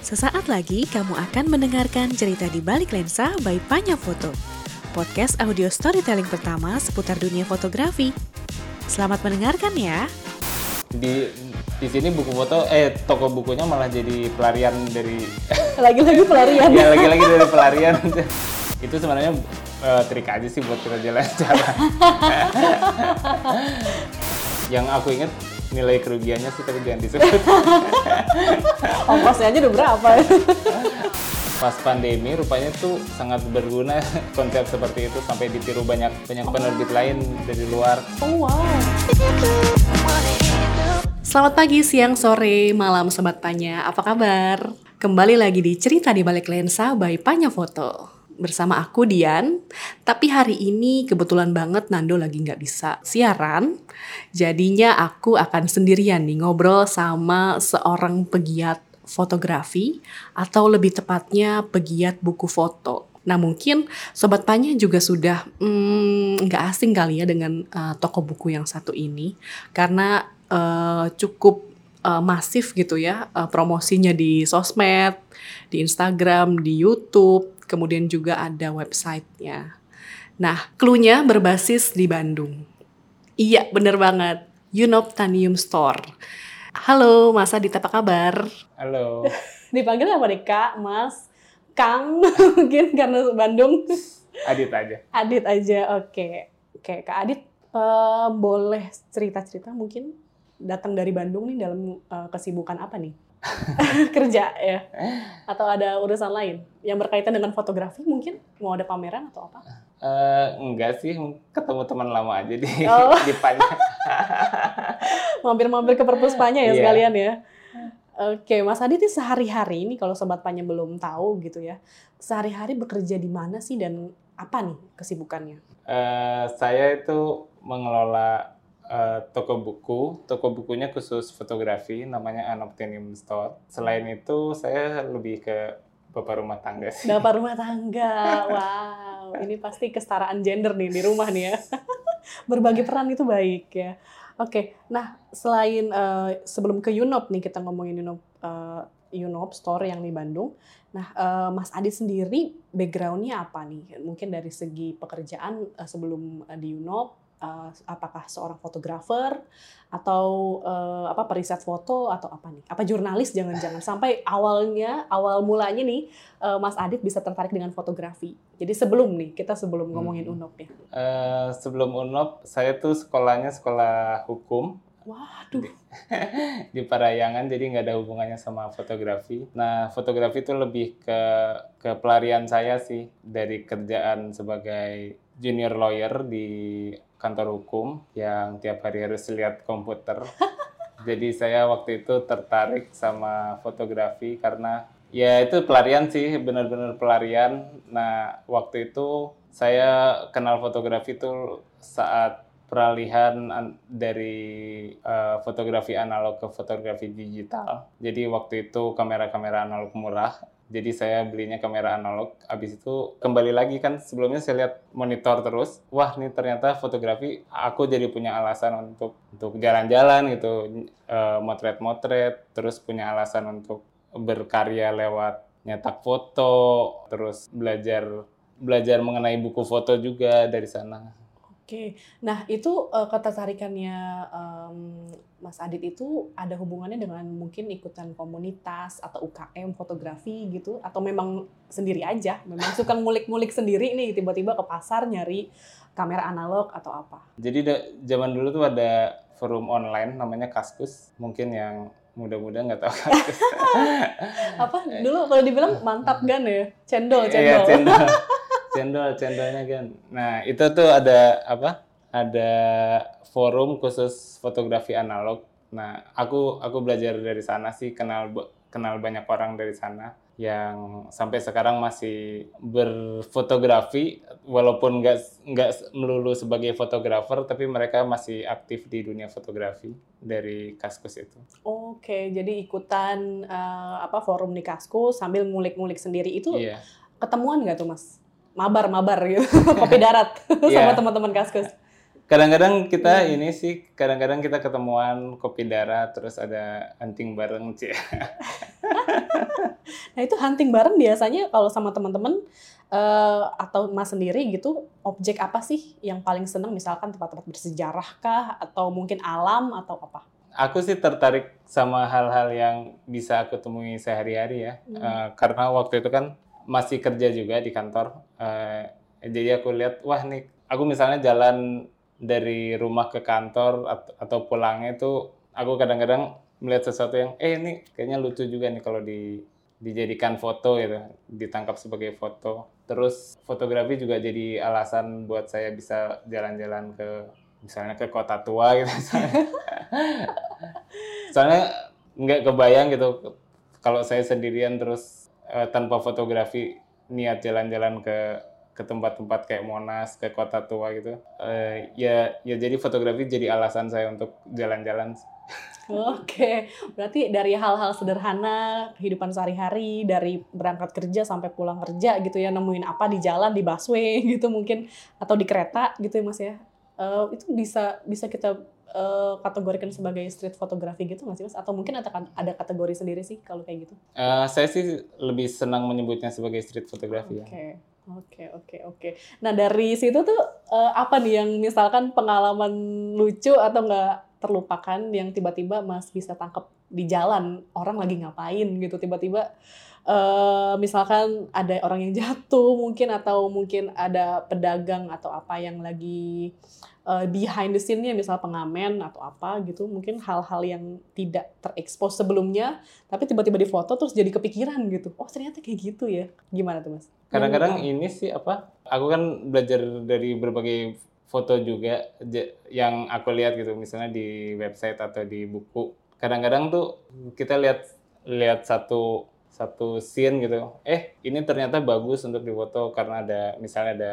Sesaat lagi kamu akan mendengarkan cerita di balik lensa by Panya Foto. Podcast audio storytelling pertama seputar dunia fotografi. Selamat mendengarkan ya. di di sini buku foto eh toko bukunya malah jadi pelarian dari Lagi-lagi pelarian. ya lagi-lagi dari pelarian itu sebenarnya eh, trik aja sih buat kita jalan-jalan yang aku ingat nilai kerugiannya sih tapi jangan disebut Ongkosnya aja udah berapa? pas pandemi rupanya tuh sangat berguna konsep seperti itu sampai ditiru banyak banyak penerbit lain dari luar Oh wow. Selamat pagi, siang, sore, malam Sobat Panya. Apa kabar? Kembali lagi di Cerita di Balik Lensa by Panya Foto. Bersama aku Dian, tapi hari ini kebetulan banget Nando lagi nggak bisa siaran. Jadinya aku akan sendirian nih ngobrol sama seorang pegiat fotografi atau lebih tepatnya pegiat buku foto. Nah mungkin Sobat Panya juga sudah hmm, nggak asing kali ya dengan uh, toko buku yang satu ini karena uh, cukup uh, masif gitu ya uh, promosinya di sosmed, di Instagram, di YouTube, kemudian juga ada websitenya. Nah, clue-nya berbasis di Bandung. Iya, bener banget. Unoptanium Store. Halo, Mas Adit, apa kabar? halo Dipanggil apa nih Kak, Mas, Kang? Mungkin karena Bandung. Adit aja Adit aja, oke. Oke, Kak Adit, eh, boleh cerita-cerita mungkin datang dari Bandung nih dalam eh, kesibukan apa nih? Kerja ya? Atau ada urusan lain yang berkaitan dengan fotografi mungkin? Mau ada pameran atau apa? Eh, enggak sih ketemu teman lama aja di Oh. di Panya. Mampir-mampir ke perpuspanya ya Iya. sekalian ya? Oke, Mas Adit ini sehari-hari ini kalau Sobat Panya belum tahu gitu ya, sehari-hari bekerja di mana sih dan apa nih kesibukannya? Eh, saya itu mengelola eh, toko buku. Toko bukunya khusus fotografi, namanya Anoptenium Store. Selain itu, saya lebih ke bapak rumah tangga sih. Bapak rumah tangga, wow, ini pasti kesetaraan gender nih di rumah nih ya. Berbagi peran itu baik ya. Oke, nah selain eh, sebelum ke Unop nih kita ngomongin Unop, eh, Unop Store yang di Bandung. Nah, eh, Mas Adit sendiri backgroundnya apa nih? Mungkin dari segi pekerjaan eh, sebelum eh, di Unop, eh, apakah seorang fotografer atau eh, apa periset foto atau apa nih? Apa jurnalis jangan-jangan sampai awalnya awal mulanya nih eh, Mas Adit bisa tertarik dengan fotografi. Jadi sebelum nih kita sebelum ngomongin Hmm. Unop ya. Eh, sebelum UNOP, saya tuh sekolahnya sekolah hukum Waduh. di Parayangan, jadi nggak ada hubungannya sama fotografi. Nah, fotografi itu lebih ke ke pelarian saya sih dari kerjaan sebagai junior lawyer di kantor hukum yang tiap hari harus lihat komputer. Jadi saya waktu itu tertarik sama fotografi karena ya itu pelarian sih, benar-benar pelarian. Nah, waktu itu saya kenal fotografi itu saat peralihan an- dari eh, fotografi analog ke fotografi digital. Jadi waktu itu kamera-kamera analog murah. Jadi saya belinya kamera analog. Abis itu kembali lagi kan sebelumnya saya lihat monitor terus. Wah nih ternyata fotografi aku jadi punya alasan untuk untuk jalan-jalan gitu, eh, motret-motret. Terus punya alasan untuk berkarya lewat nyetak foto. Terus belajar belajar mengenai buku foto juga dari sana. Oke, nah itu eh, ketertarikannya em, Mas Adit itu ada hubungannya dengan mungkin ikutan komunitas atau UKM fotografi gitu, atau memang sendiri aja, memang suka ngulik-ngulik sendiri nih tiba-tiba ke pasar nyari kamera analog atau apa? Jadi da- zaman dulu tuh ada forum online namanya Kaskus. Mungkin yang muda-muda nggak tahu Kaskus. Apa dulu kalau dibilang mantap gan ya, cendol, Iya, cendol. cendol. cendol, cendolnya kan. Nah, itu tuh ada apa? Ada forum khusus fotografi analog. Nah, aku aku belajar dari sana sih, kenal kenal banyak orang dari sana yang sampai sekarang masih berfotografi walaupun nggak nggak melulu sebagai fotografer tapi mereka masih aktif di dunia fotografi dari Kaskus itu. Oke, jadi ikutan eh, apa forum di Kaskus sambil ngulik-ngulik sendiri itu Iya. ketemuan nggak tuh Mas? Mabar-mabar gitu, kopi darat sama Iya. teman-teman Kaskus. kadang-kadang kita ini sih kadang-kadang kita ketemuan kopi darah terus ada hunting bareng sih Nah itu hunting bareng biasanya kalau sama teman-teman eh, atau mas sendiri gitu, objek apa sih yang paling seneng? Misalkan tempat-tempat bersejarah kah? Atau mungkin alam atau apa? aku sih tertarik sama hal-hal yang bisa aku temui sehari-hari ya Hmm. Eh, karena waktu itu kan masih kerja juga di kantor Eh, jadi aku lihat wah nih aku misalnya jalan dari rumah ke kantor at- atau pulangnya itu aku kadang-kadang melihat sesuatu yang eh ini kayaknya lucu juga nih kalau di dijadikan foto gitu. Ditangkap sebagai foto. Terus fotografi juga jadi alasan buat saya bisa jalan-jalan ke misalnya ke kota tua gitu. Soalnya nggak kebayang gitu kalau saya sendirian terus eh, tanpa fotografi niat jalan-jalan ke ke tempat-tempat kayak Monas ke kota tua gitu Eh, ya ya jadi fotografi jadi alasan saya untuk jalan-jalan Oke, berarti dari hal-hal sederhana kehidupan sehari-hari, dari berangkat kerja sampai pulang kerja gitu ya, nemuin apa di jalan, di busway gitu mungkin, atau di kereta gitu ya mas ya. Eh, itu bisa bisa kita eh, kategorikan sebagai street photography gitu nggak sih mas? Atau mungkin ada, ada kategori sendiri sih kalau kayak gitu? Eh, saya sih lebih senang menyebutnya sebagai street photography ya Oke, oke, oke, oke. Nah dari situ tuh eh, apa nih yang misalkan pengalaman lucu atau nggak terlupakan yang tiba-tiba Mas bisa tangkap di jalan orang lagi ngapain gitu tiba-tiba eh misalkan ada orang yang jatuh mungkin atau mungkin ada pedagang atau apa yang lagi eh, behind the scene-nya misal pengamen atau apa gitu mungkin hal-hal yang tidak terekspos sebelumnya tapi tiba-tiba difoto terus jadi kepikiran gitu. Oh ternyata kayak gitu ya. Gimana tuh mas? Kadang-kadang Yang- ini sih apa aku kan belajar dari berbagai foto juga yang aku lihat gitu misalnya di website atau di buku. Kadang-kadang tuh kita lihat lihat satu satu scene gitu. Eh ini ternyata bagus untuk difoto karena ada misalnya ada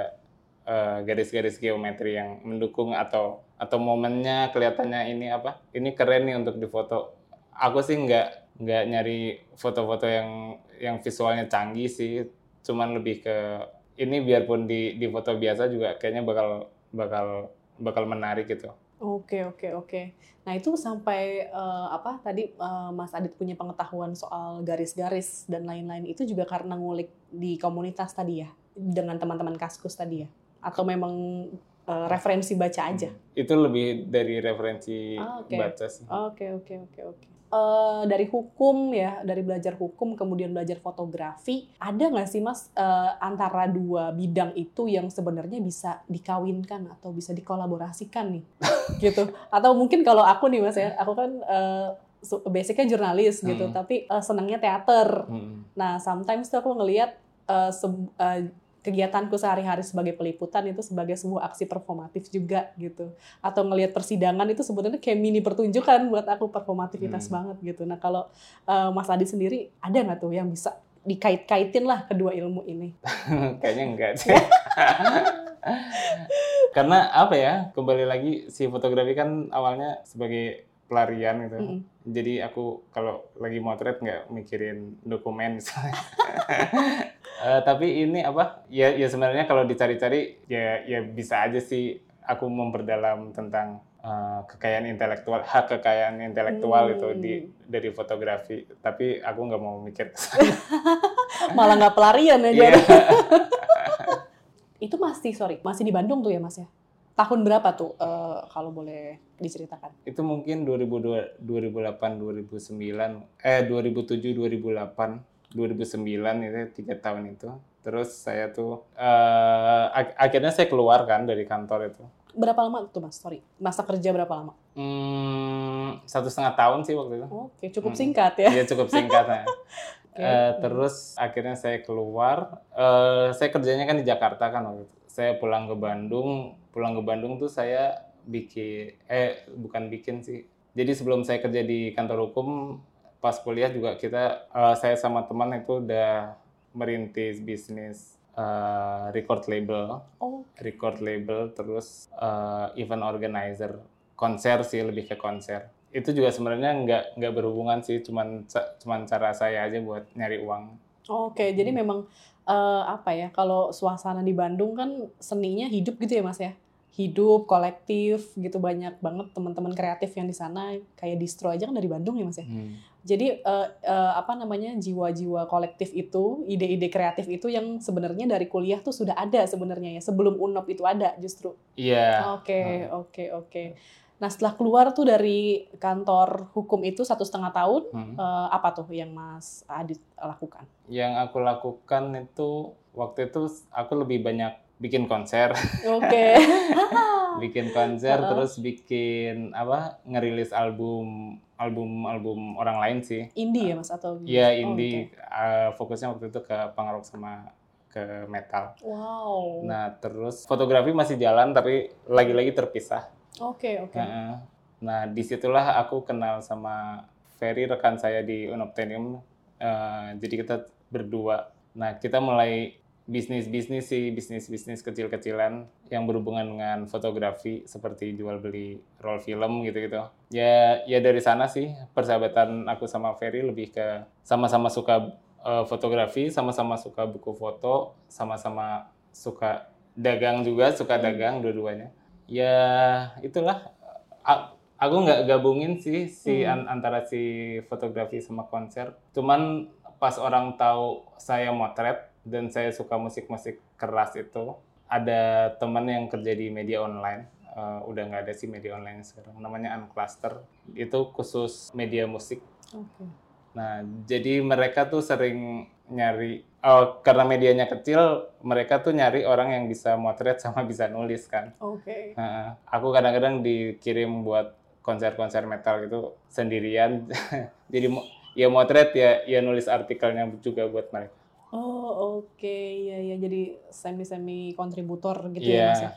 eh, garis-garis geometri yang mendukung atau atau momennya kelihatannya ini apa ini keren nih untuk difoto. Aku sih nggak nggak nyari foto-foto yang yang visualnya canggih sih. Cuman lebih ke ini biarpun di di foto biasa juga kayaknya bakal bakal bakal menarik gitu. Oke oke oke. Nah itu sampai eh, apa tadi eh, Mas Adit punya pengetahuan soal garis-garis dan lain-lain itu juga karena ngulik di komunitas tadi ya dengan teman-teman kaskus tadi ya atau memang eh, referensi baca aja. Itu lebih dari referensi Ah, oke. baca sih. Oke oke oke oke. Eh, dari hukum ya dari belajar hukum kemudian belajar fotografi ada nggak sih Mas eh, antara dua bidang itu yang sebenarnya bisa dikawinkan atau bisa dikolaborasikan nih gitu atau mungkin kalau aku nih Mas ya aku kan su- basicnya jurnalis gitu Hmm. tapi eh, senangnya teater Mm. Nah, sometimes tuh aku ngelihat se- eh, kegiatanku sehari-hari sebagai peliputan itu sebagai sebuah aksi performatif juga gitu. Atau ngelihat persidangan itu sebenarnya kayak mini pertunjukan buat aku performativitas Hmm. banget gitu. Nah, kalau eh, Mas Adi sendiri ada nggak tuh yang bisa dikait-kaitin lah kedua ilmu ini? Kayaknya enggak sih. Karena apa ya? Kembali lagi si fotografi kan awalnya sebagai pelarian gitu. Mm-mm. Jadi aku kalau lagi motret nggak mikirin dokumen misalnya. Eh, tapi ini apa? Ya ya sebenarnya kalau dicari-cari ya ya bisa aja sih aku memperdalam tentang eh, kekayaan intelektual, hak kekayaan intelektual Hmm. itu di dari fotografi. Tapi aku nggak mau mikir. Malah nggak pelarian ya Iya. jadi. itu masih sorry masih di Bandung tuh ya Mas ya? Tahun berapa tuh eh, kalau boleh diceritakan? itu mungkin 2002, 2008 2009 eh 2007 2008 2009 itu tiga tahun itu terus saya tuh eh, ak- akhirnya saya keluar kan dari kantor itu Berapa lama tuh Mas? Sorry, masa kerja berapa lama? hmm, satu setengah tahun sih waktu itu Oke, cukup Hmm. singkat ya. ya cukup singkat nah. Oke. Eh, terus akhirnya saya keluar Eh, saya kerjanya kan di Jakarta kan waktu itu saya pulang ke Bandung pulang ke Bandung tuh saya bikin eh bukan bikin sih. Jadi sebelum saya kerja di kantor hukum pas kuliah juga kita eh, saya sama teman itu udah merintis bisnis eh, record label. Oh, record label terus eh, event organizer. Konser sih lebih ke konser. Itu juga sebenarnya nggak nggak berhubungan sih cuman cuman cara saya aja buat nyari uang. Oke. Jadi memang eh, apa ya? Kalau suasana di Bandung kan seninya hidup gitu ya, Mas ya. hidup kolektif gitu banyak banget teman-teman kreatif yang di sana kayak distro aja kan dari Bandung ya mas ya Hmm. jadi eh, eh, apa namanya jiwa-jiwa kolektif itu ide-ide kreatif itu yang sebenarnya dari kuliah tuh sudah ada sebenarnya ya sebelum unop itu ada justru Iya. oke oke oke nah setelah keluar tuh dari kantor hukum itu satu setengah tahun Hmm. eh, apa tuh yang mas Adit lakukan Yang aku lakukan itu waktu itu aku lebih banyak bikin konser, oke bikin konser Heeh. terus bikin apa ngerilis album album album orang lain sih. indie ya mas atau? Iya Oh, indie uh, fokusnya waktu itu ke punk rock sama ke metal. wow Nah terus fotografi masih jalan tapi lagi-lagi terpisah. Oke oke Heeh. Nah di situlah aku kenal sama Ferry rekan saya di Unobtainium. Eh, jadi kita berdua. Nah kita mulai bisnis-bisnis sih, bisnis-bisnis kecil-kecilan yang berhubungan dengan fotografi seperti jual beli roll film gitu-gitu. Ya ya dari sana sih persahabatan aku sama Ferry lebih ke sama-sama suka eh, fotografi, sama-sama suka buku foto, sama-sama suka dagang juga, suka dagang dua-duanya. Ya itulah aku nggak gabungin sih si an- antara si fotografi sama konser. Cuman pas orang tahu saya motret dan saya suka musik-musik keras itu, ada teman yang kerja di media online. Eh, udah nggak ada sih media online sekarang. Namanya Uncluster. Itu khusus media musik. oke Nah, jadi mereka tuh sering nyari, oh, karena medianya kecil, mereka tuh nyari orang yang bisa motret sama bisa nulis kan. oke Heeh. aku kadang-kadang dikirim buat konser-konser metal gitu sendirian. Jadi ya motret ya ya nulis artikelnya juga buat mereka. Oh oke ya ya jadi semi semi kontributor gitu Iya. ya mas ya.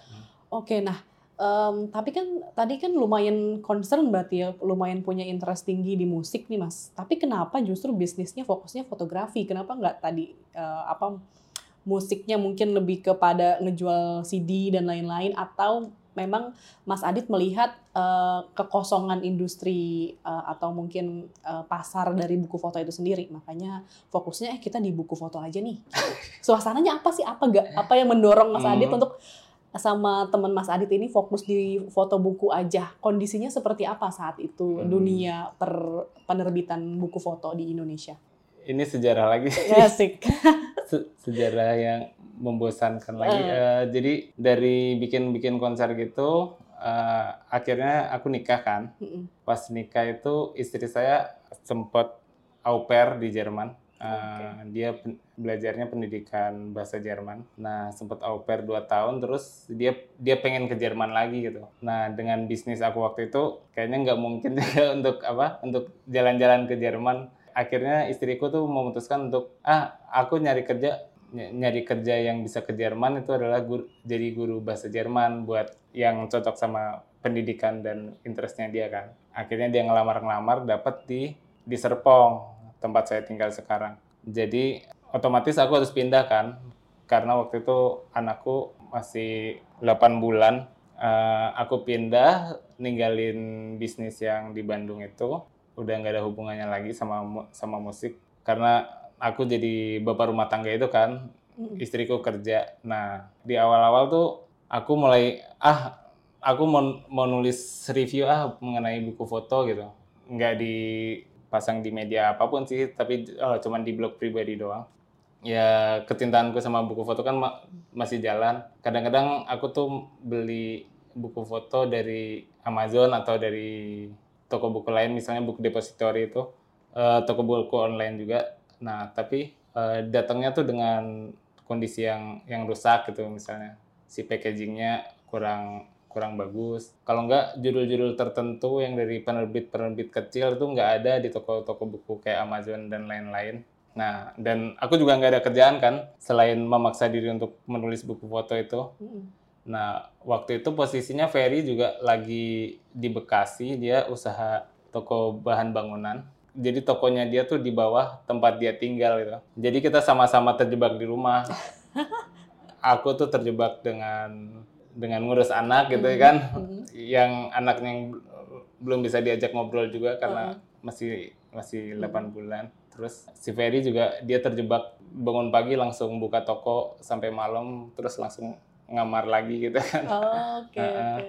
Oke nah em, tapi kan tadi kan lumayan concern berarti ya lumayan punya interest tinggi di musik nih mas. Tapi kenapa justru bisnisnya fokusnya fotografi? Kenapa nggak tadi eh, apa musiknya mungkin lebih kepada ngejual CD dan lain-lain atau memang Mas Adit melihat eh, kekosongan industri eh, atau mungkin eh, pasar dari buku foto itu sendiri makanya fokusnya eh kita di buku foto aja nih suasananya apa sih apa gak apa yang mendorong Mas Adit Hmm. untuk sama teman Mas Adit ini fokus di foto buku aja kondisinya seperti apa saat itu Hmm. dunia per penerbitan buku foto di Indonesia Ini sejarah lagi asik Se- sejarah yang membosankan lagi. Eh. Eh, jadi dari bikin-bikin konser gitu, eh, akhirnya aku nikah kan. Mm-mm. Pas nikah itu istri saya sempat au pair di Jerman. Eh, Dia pen- belajarnya pendidikan bahasa Jerman. Nah, sempat au pair 2 tahun, terus dia dia pengen ke Jerman lagi gitu. Nah, dengan bisnis aku waktu itu, kayaknya nggak mungkin juga untuk apa? Untuk jalan-jalan ke Jerman. Akhirnya istriku tuh memutuskan untuk ah, aku nyari kerja ny- nyari kerja yang bisa ke Jerman itu adalah guru, jadi guru bahasa Jerman buat yang cocok sama pendidikan dan interestnya dia kan. Akhirnya dia ngelamar-ngelamar dapat di di Serpong tempat saya tinggal sekarang. Jadi otomatis aku harus pindah kan karena waktu itu anakku masih 8 bulan. Eh, aku pindah ninggalin bisnis yang di Bandung itu udah nggak ada hubungannya lagi sama sama musik karena aku jadi bapak rumah tangga itu kan istriku kerja. Nah, di awal-awal tuh aku mulai ah aku mau mau nulis review ah mengenai buku foto gitu. Nggak dipasang di media apa pun sih, tapi oh, cuman di blog pribadi doang. Ya kecintaanku sama buku foto kan ma- masih jalan. Kadang-kadang aku tuh beli buku foto dari Amazon atau dari toko buku lain, misalnya buku depository itu, eh, toko buku online juga. Nah, tapi eh, datangnya tuh dengan kondisi yang yang rusak gitu misalnya si packagingnya kurang kurang bagus kalau nggak judul-judul tertentu yang dari penerbit-penerbit kecil itu nggak ada di toko-toko buku kayak Amazon dan lain-lain nah dan aku juga nggak ada kerjaan kan selain memaksa diri untuk menulis buku foto itu Mm-mm. Nah, waktu itu posisinya Ferry juga lagi di Bekasi, dia usaha toko bahan bangunan. Jadi tokonya dia tuh di bawah tempat dia tinggal gitu. Jadi kita sama-sama terjebak di rumah. Aku tuh terjebak dengan dengan ngurus anak gitu kan, Mm-mm. yang anaknya yang belum bisa diajak ngobrol juga karena masih masih 8 bulan. Terus si Ferry juga dia terjebak bangun pagi langsung buka toko sampai malam terus langsung ngamar lagi gitu kan. Oh, Oke, Heeh. oke.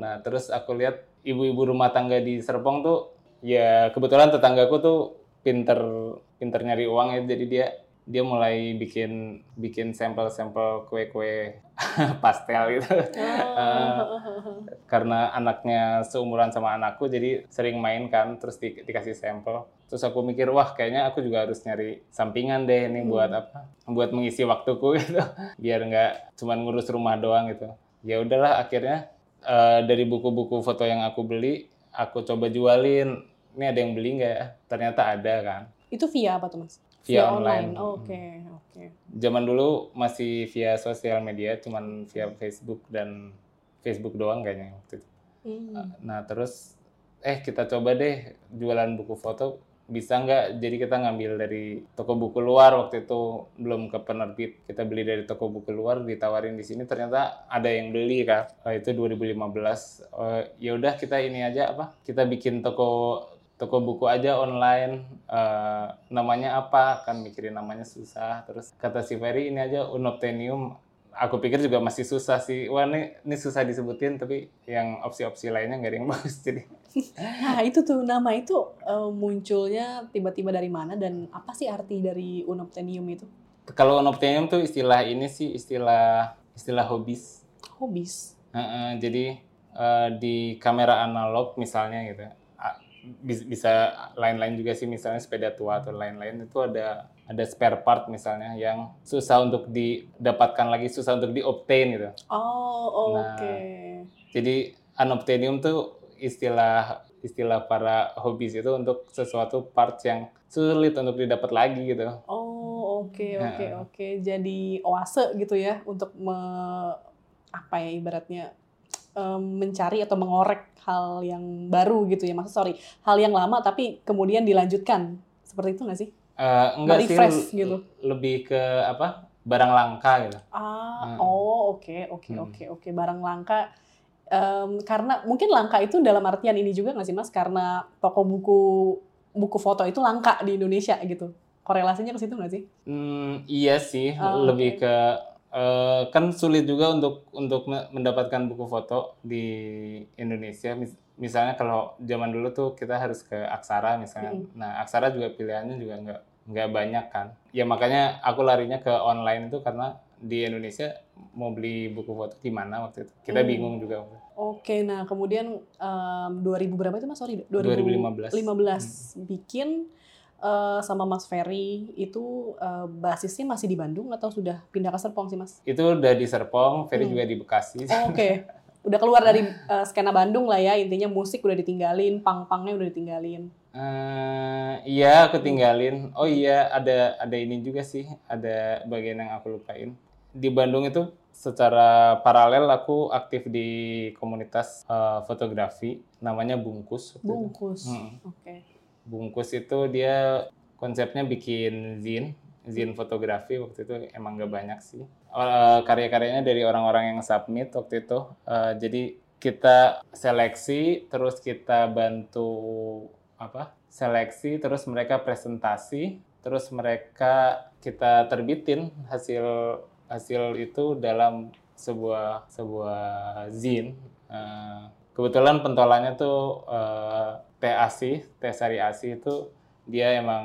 Nah, terus aku lihat ibu-ibu rumah tangga di Serpong tuh ya kebetulan tetanggaku tuh pinter pinter nyari uang ya jadi dia dia mulai bikin bikin sampel-sampel kue-kue pastel gitu. Oh. Karena anaknya seumuran sama anakku jadi sering main kan terus di- dikasih sampel. Terus aku mikir wah kayaknya aku juga harus nyari sampingan deh ini buat apa? Buat mengisi waktuku gitu. Biar nggak cuman ngurus rumah doang gitu. Ya udahlah akhirnya eh, dari buku-buku foto yang aku beli aku coba jualin. Ini ada yang beli nggak ya? Ternyata ada kan. Itu via apa tuh mas? Via online. Oke, oke. Zaman dulu masih via sosial media, cuman via Facebook dan Facebook doang kayaknya waktu itu. Hmm. Nah terus eh kita coba deh jualan buku foto bisa nggak? Jadi kita ngambil dari toko buku luar waktu itu belum ke penerbit. Kita beli dari toko buku luar ditawarin di sini ternyata ada yang beli kan. Eh, itu 2015. Eh, ya udah kita ini aja apa? Kita bikin toko toko buku aja online Eh, namanya apa? Kan mikirin namanya susah. Terus kata si Ferry ini aja unobtainium. Aku pikir juga masih susah sih. Wah ini ini susah disebutin tapi yang opsi-opsi lainnya nggak ada yang bagus jadi. Nah itu tuh nama itu eh, munculnya tiba-tiba dari mana dan apa sih arti dari unobtainium itu? kalau unobtainium tuh istilah ini sih istilah istilah hobis. Hobis. Heeh, jadi eh, di kamera analog misalnya gitu bisa lain-lain juga sih misalnya sepeda tua atau lain-lain itu ada ada spare part misalnya yang susah untuk didapatkan lagi susah untuk diobtain gitu Oh Nah, oke. Jadi unobtainium tuh istilah istilah para hobis itu untuk sesuatu parts yang sulit untuk didapat lagi gitu. Oh oke Nah. oke oke. Jadi oase gitu ya untuk me, apa ya ibaratnya em, mencari atau mengorek hal yang baru gitu ya. Maksud sorry hal yang lama tapi kemudian dilanjutkan seperti itu nggak sih? Eh, enggak sih Refresh l- gitu. lebih ke apa? barang langka gitu. Ah, Hmm. oh oke oke Hmm. oke oke barang langka Em, karena mungkin langka itu dalam artian ini juga nggak sih mas karena toko buku buku foto itu langka di Indonesia gitu korelasinya ke situ nggak sih? Hmm, iya sih, Oh, lebih oke. ke eh, kan sulit juga untuk untuk me- mendapatkan buku foto di Indonesia. Mis- misalnya kalau zaman dulu tuh kita harus ke Aksara misalnya. Mm. Nah, Aksara juga pilihannya juga nggak nggak banyak kan. Ya makanya aku larinya ke online itu karena di Indonesia mau beli buku foto di mana waktu itu. Kita Hmm. bingung juga. Oke, nah kemudian em, 2000 berapa itu mas? Sorry, 2015. 2015 bikin eh, sama Mas Ferry itu eh, basisnya masih di Bandung atau sudah pindah ke Serpong sih mas? Itu udah di Serpong, Ferry Hmm. juga di Bekasi. Oh, Oke, udah keluar dari eh, skena Bandung lah ya intinya musik udah ditinggalin, pang-pangnya udah ditinggalin. Eh, iya, aku tinggalin. Oh iya, ada ada ini juga sih, ada bagian yang aku lupain. Di Bandung itu secara paralel aku aktif di komunitas eh, fotografi, namanya Bungkus. Bungkus. Hmm. Oke. Bungkus itu dia konsepnya bikin zin, zin fotografi waktu itu emang gak banyak sih. Eh, karya-karyanya dari orang-orang yang submit waktu itu. Eh, jadi kita seleksi, terus kita bantu apa? Seleksi, terus mereka presentasi, terus mereka kita terbitin hasil hasil itu dalam sebuah sebuah zin. Eh, kebetulan pentolannya tuh eh, Teh Asih, Teh Sari Asih itu dia emang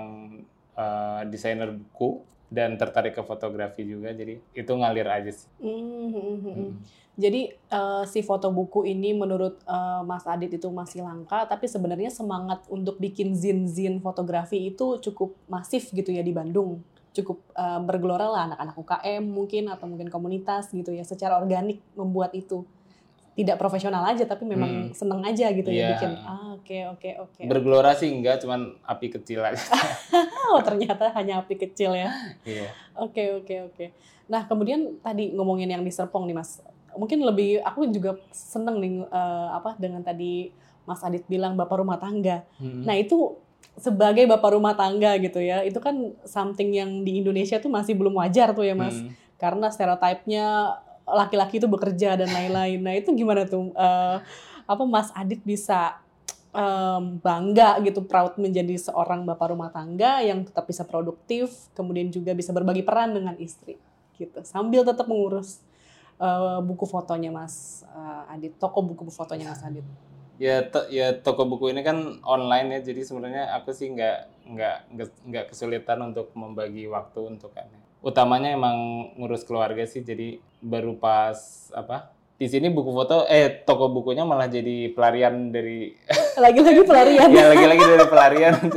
eh, desainer buku dan tertarik ke fotografi juga, jadi itu ngalir aja sih. Hmm, hmm. Hmm. Jadi eh, si foto buku ini menurut eh, Mas Adit itu masih langka, tapi sebenarnya semangat untuk bikin zin-zin fotografi itu cukup masif gitu ya di Bandung. Cukup eh, bergelora lah anak-anak UKM mungkin atau mungkin komunitas gitu ya, secara organik membuat itu. Tidak profesional aja, tapi memang Hmm. seneng aja gitu ya Iya. bikin. Ah, oke oke oke. Bergelora sih enggak, cuman api kecil aja. Oh ternyata hanya api kecil ya. Iya. Oke oke oke. Nah kemudian tadi ngomongin yang di Serpong nih mas, mungkin lebih aku juga seneng nih eh, apa dengan tadi Mas Adit bilang bapak rumah tangga. Hmm. Nah itu sebagai bapak rumah tangga gitu ya, itu kan something yang di Indonesia tuh masih belum wajar tuh ya mas, Hmm. karena stereotipnya laki-laki itu bekerja dan lain-lain. Nah itu gimana tuh eh, apa Mas Adit bisa em, bangga gitu proud menjadi seorang bapak rumah tangga yang tetap bisa produktif, kemudian juga bisa berbagi peran dengan istri gitu, sambil tetap mengurus uh, buku fotonya Mas uh, Adit, toko buku fotonya Mas Adit? Ya, to, ya toko buku ini kan online ya, jadi sebenarnya aku sih nggak nggak nggak kesulitan untuk membagi waktu untuk kan. Utamanya emang ngurus keluarga sih, jadi baru pas apa di sini buku foto eh toko bukunya malah jadi pelarian dari lagi-lagi pelarian. Ya lagi-lagi dari pelarian.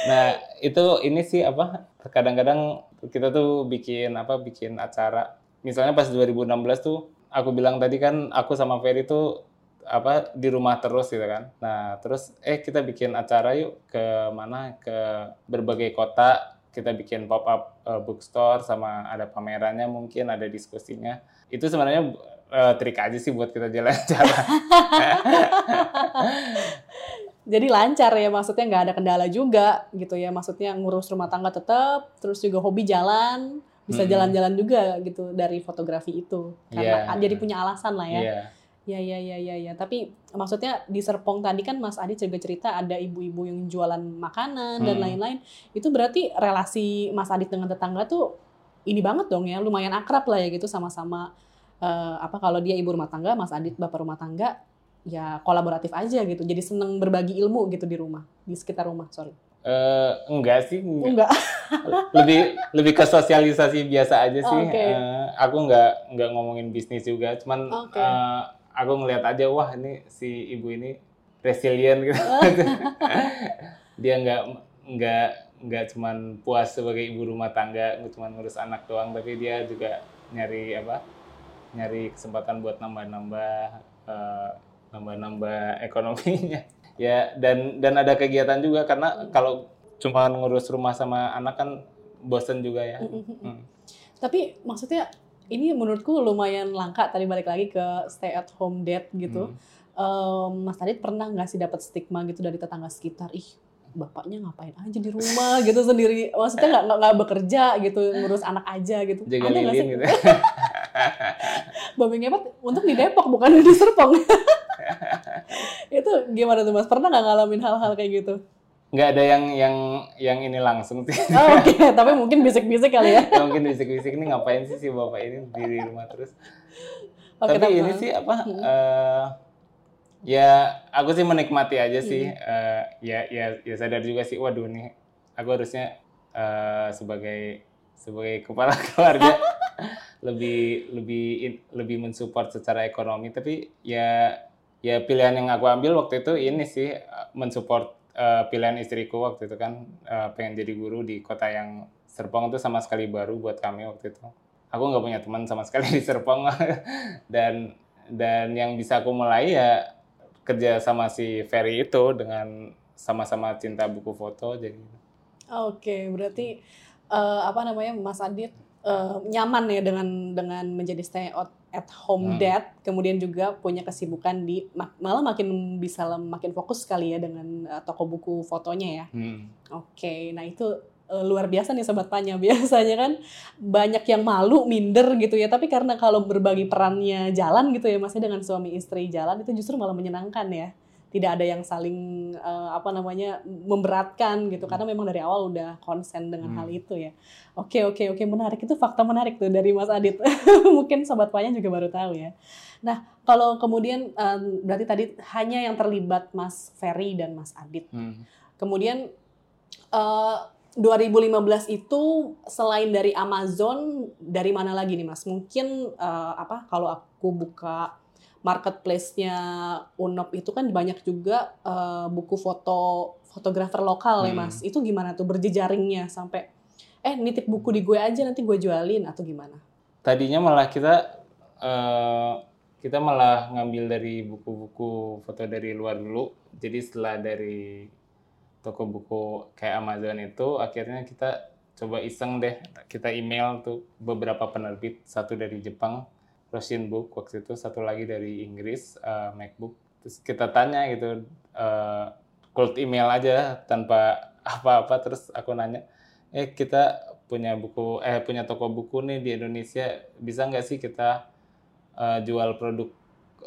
Nah itu ini sih apa kadang-kadang kita tuh bikin apa bikin acara. Misalnya pas 2016 tuh aku bilang tadi kan aku sama Ferry tuh apa di rumah terus gitu kan. Nah terus eh kita bikin acara yuk ke mana? Ke berbagai kota kita bikin pop up uh, bookstore sama ada pamerannya mungkin ada diskusinya itu sebenarnya uh, trik aja sih buat kita jalan-jalan. Jadi lancar ya maksudnya nggak ada kendala juga gitu ya maksudnya ngurus rumah tangga tetap terus juga hobi jalan bisa jalan-jalan hmm. juga gitu dari fotografi itu karena yeah. jadi punya alasan lah ya. Yeah. Ya ya ya ya ya tapi maksudnya di Serpong tadi kan Mas Adi juga cerita ada ibu-ibu yang jualan makanan hmm. dan lain-lain itu berarti relasi Mas Adi dengan tetangga tuh ini banget dong ya lumayan akrab lah ya gitu sama-sama uh, apa kalau dia ibu rumah tangga, Mas Adit bapak rumah tangga, ya kolaboratif aja gitu. Jadi seneng berbagi ilmu gitu di rumah, di sekitar rumah, sorry. Uh, enggak sih, enggak. enggak. lebih lebih ke sosialisasi biasa aja sih. Okay. Uh, eh, aku enggak enggak ngomongin bisnis juga, cuman okay. uh, aku ngelihat aja wah ini si ibu ini resilient gitu. Dia enggak enggak enggak cuman puas sebagai ibu rumah tangga, enggak cuman ngurus anak doang, tapi dia juga nyari apa? nyari kesempatan buat nambah-nambah uh, nambah-nambah ekonominya ya dan dan ada kegiatan juga karena kalau cuma ngurus rumah sama anak kan bosen juga ya hmm. tapi maksudnya ini menurutku lumayan langka tadi balik lagi ke stay at home dad gitu. Hmm. um, Mas Tadit pernah nggak sih dapat stigma gitu dari tetangga sekitar? Ih bapaknya ngapain aja di rumah gitu sendiri. Maksudnya nggak nggak bekerja gitu ngurus anak aja gitu. Jaga ada nggak sih? gitu. Babi ngepet untuk di Depok bukan di Serpong. Itu gimana tuh mas? Pernah nggak ngalamin hal-hal kayak gitu nggak ada yang yang yang ini langsung sih. Oh, Oke, okay. tapi mungkin bisik-bisik kali ya. ya mungkin bisik-bisik ini ngapain sih si bapak ini di rumah terus. Okay, tapi ini sih apa? Hmm. Uh, ya aku sih menikmati aja sih hmm. uh, ya ya ya sadar juga sih waduh nih aku harusnya uh, sebagai sebagai kepala keluarga lebih lebih lebih mensupport secara ekonomi tapi ya ya pilihan yang aku ambil waktu itu ini sih mensupport uh, pilihan istriku waktu itu kan uh, pengen jadi guru di kota yang Serpong itu sama sekali baru buat kami waktu itu aku nggak punya teman sama sekali di Serpong dan dan yang bisa aku mulai ya kerja sama si Ferry itu dengan sama-sama cinta buku foto jadi. Oke, berarti uh, apa namanya Mas Adit uh, nyaman ya dengan dengan menjadi stay at home hmm. dad, kemudian juga punya kesibukan di malah makin bisa makin fokus sekali ya dengan uh, toko buku fotonya ya. Hmm. Oke, nah itu uh, luar biasa nih sobat Panya. Biasanya kan banyak yang malu, minder gitu ya. Tapi karena kalau berbagi perannya jalan gitu ya, masih dengan suami istri jalan itu justru malah menyenangkan ya. Tidak ada yang saling uh, apa namanya memberatkan gitu karena memang dari awal udah konsen dengan hmm. hal itu ya. Oke oke oke menarik itu fakta menarik tuh dari Mas Adit. Mungkin sobat Panya juga baru tahu ya. Nah, kalau kemudian um, berarti tadi hanya yang terlibat Mas Ferry dan Mas Adit. Hmm. Kemudian uh, 2015 itu selain dari Amazon dari mana lagi nih Mas? Mungkin uh, apa kalau aku buka marketplace-nya Unop itu kan banyak juga uh, buku foto fotografer lokal hmm. ya Mas. Itu gimana tuh berjejaringnya sampai eh nitip buku di gue aja nanti gue jualin atau gimana? Tadinya malah kita uh, kita malah ngambil dari buku-buku foto dari luar dulu. Jadi setelah dari toko buku kayak Amazon itu akhirnya kita coba iseng deh kita email tuh beberapa penerbit satu dari Jepang Russian Book waktu itu satu lagi dari Inggris uh, MacBook. Terus kita tanya gitu uh, cold email aja tanpa apa-apa. Terus aku nanya eh kita punya buku eh punya toko buku nih di Indonesia bisa nggak sih kita uh, jual produk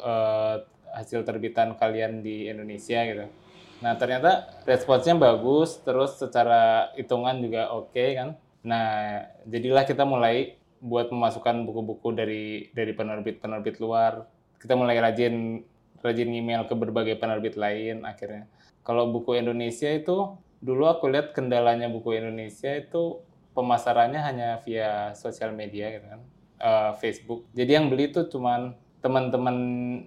uh, hasil terbitan kalian di Indonesia? Gitu. Nah ternyata responsnya bagus, terus secara hitungan juga oke okay, kan. Nah jadilah kita mulai buat memasukkan buku-buku dari dari penerbit-penerbit luar. Kita mulai rajin rajin email ke berbagai penerbit lain akhirnya. Kalau buku Indonesia itu dulu aku lihat kendalanya buku Indonesia itu pemasarannya hanya via sosial media gitu kan, uh, Facebook. Jadi yang beli itu cuman teman-teman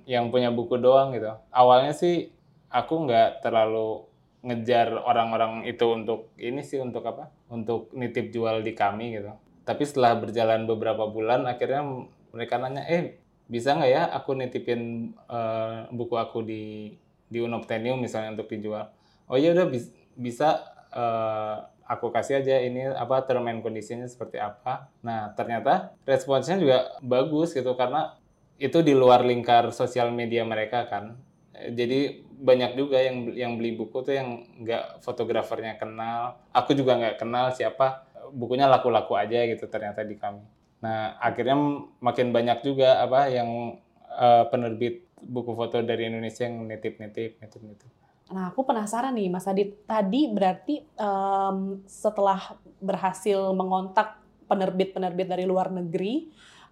yang punya buku doang gitu. Awalnya sih aku nggak terlalu ngejar orang-orang itu untuk ini sih untuk apa? Untuk nitip jual di kami gitu. Tapi setelah berjalan beberapa bulan akhirnya mereka nanya, "Eh, bisa nggak ya aku nitipin uh, buku aku di di Unobtenium misalnya untuk dijual?" Oh iya udah bis, bisa uh, aku kasih aja ini apa term and conditionnya seperti apa. Nah, ternyata responsnya juga bagus gitu karena itu di luar lingkar sosial media mereka kan. Jadi banyak juga yang yang beli buku tuh yang nggak fotografernya kenal aku juga nggak kenal siapa bukunya laku-laku aja gitu ternyata di kami nah akhirnya makin banyak juga apa yang uh, penerbit buku foto dari Indonesia yang nitip-nitip nitip-nitip Nah, aku penasaran nih, Mas Adit. Tadi berarti um, setelah berhasil mengontak penerbit-penerbit dari luar negeri,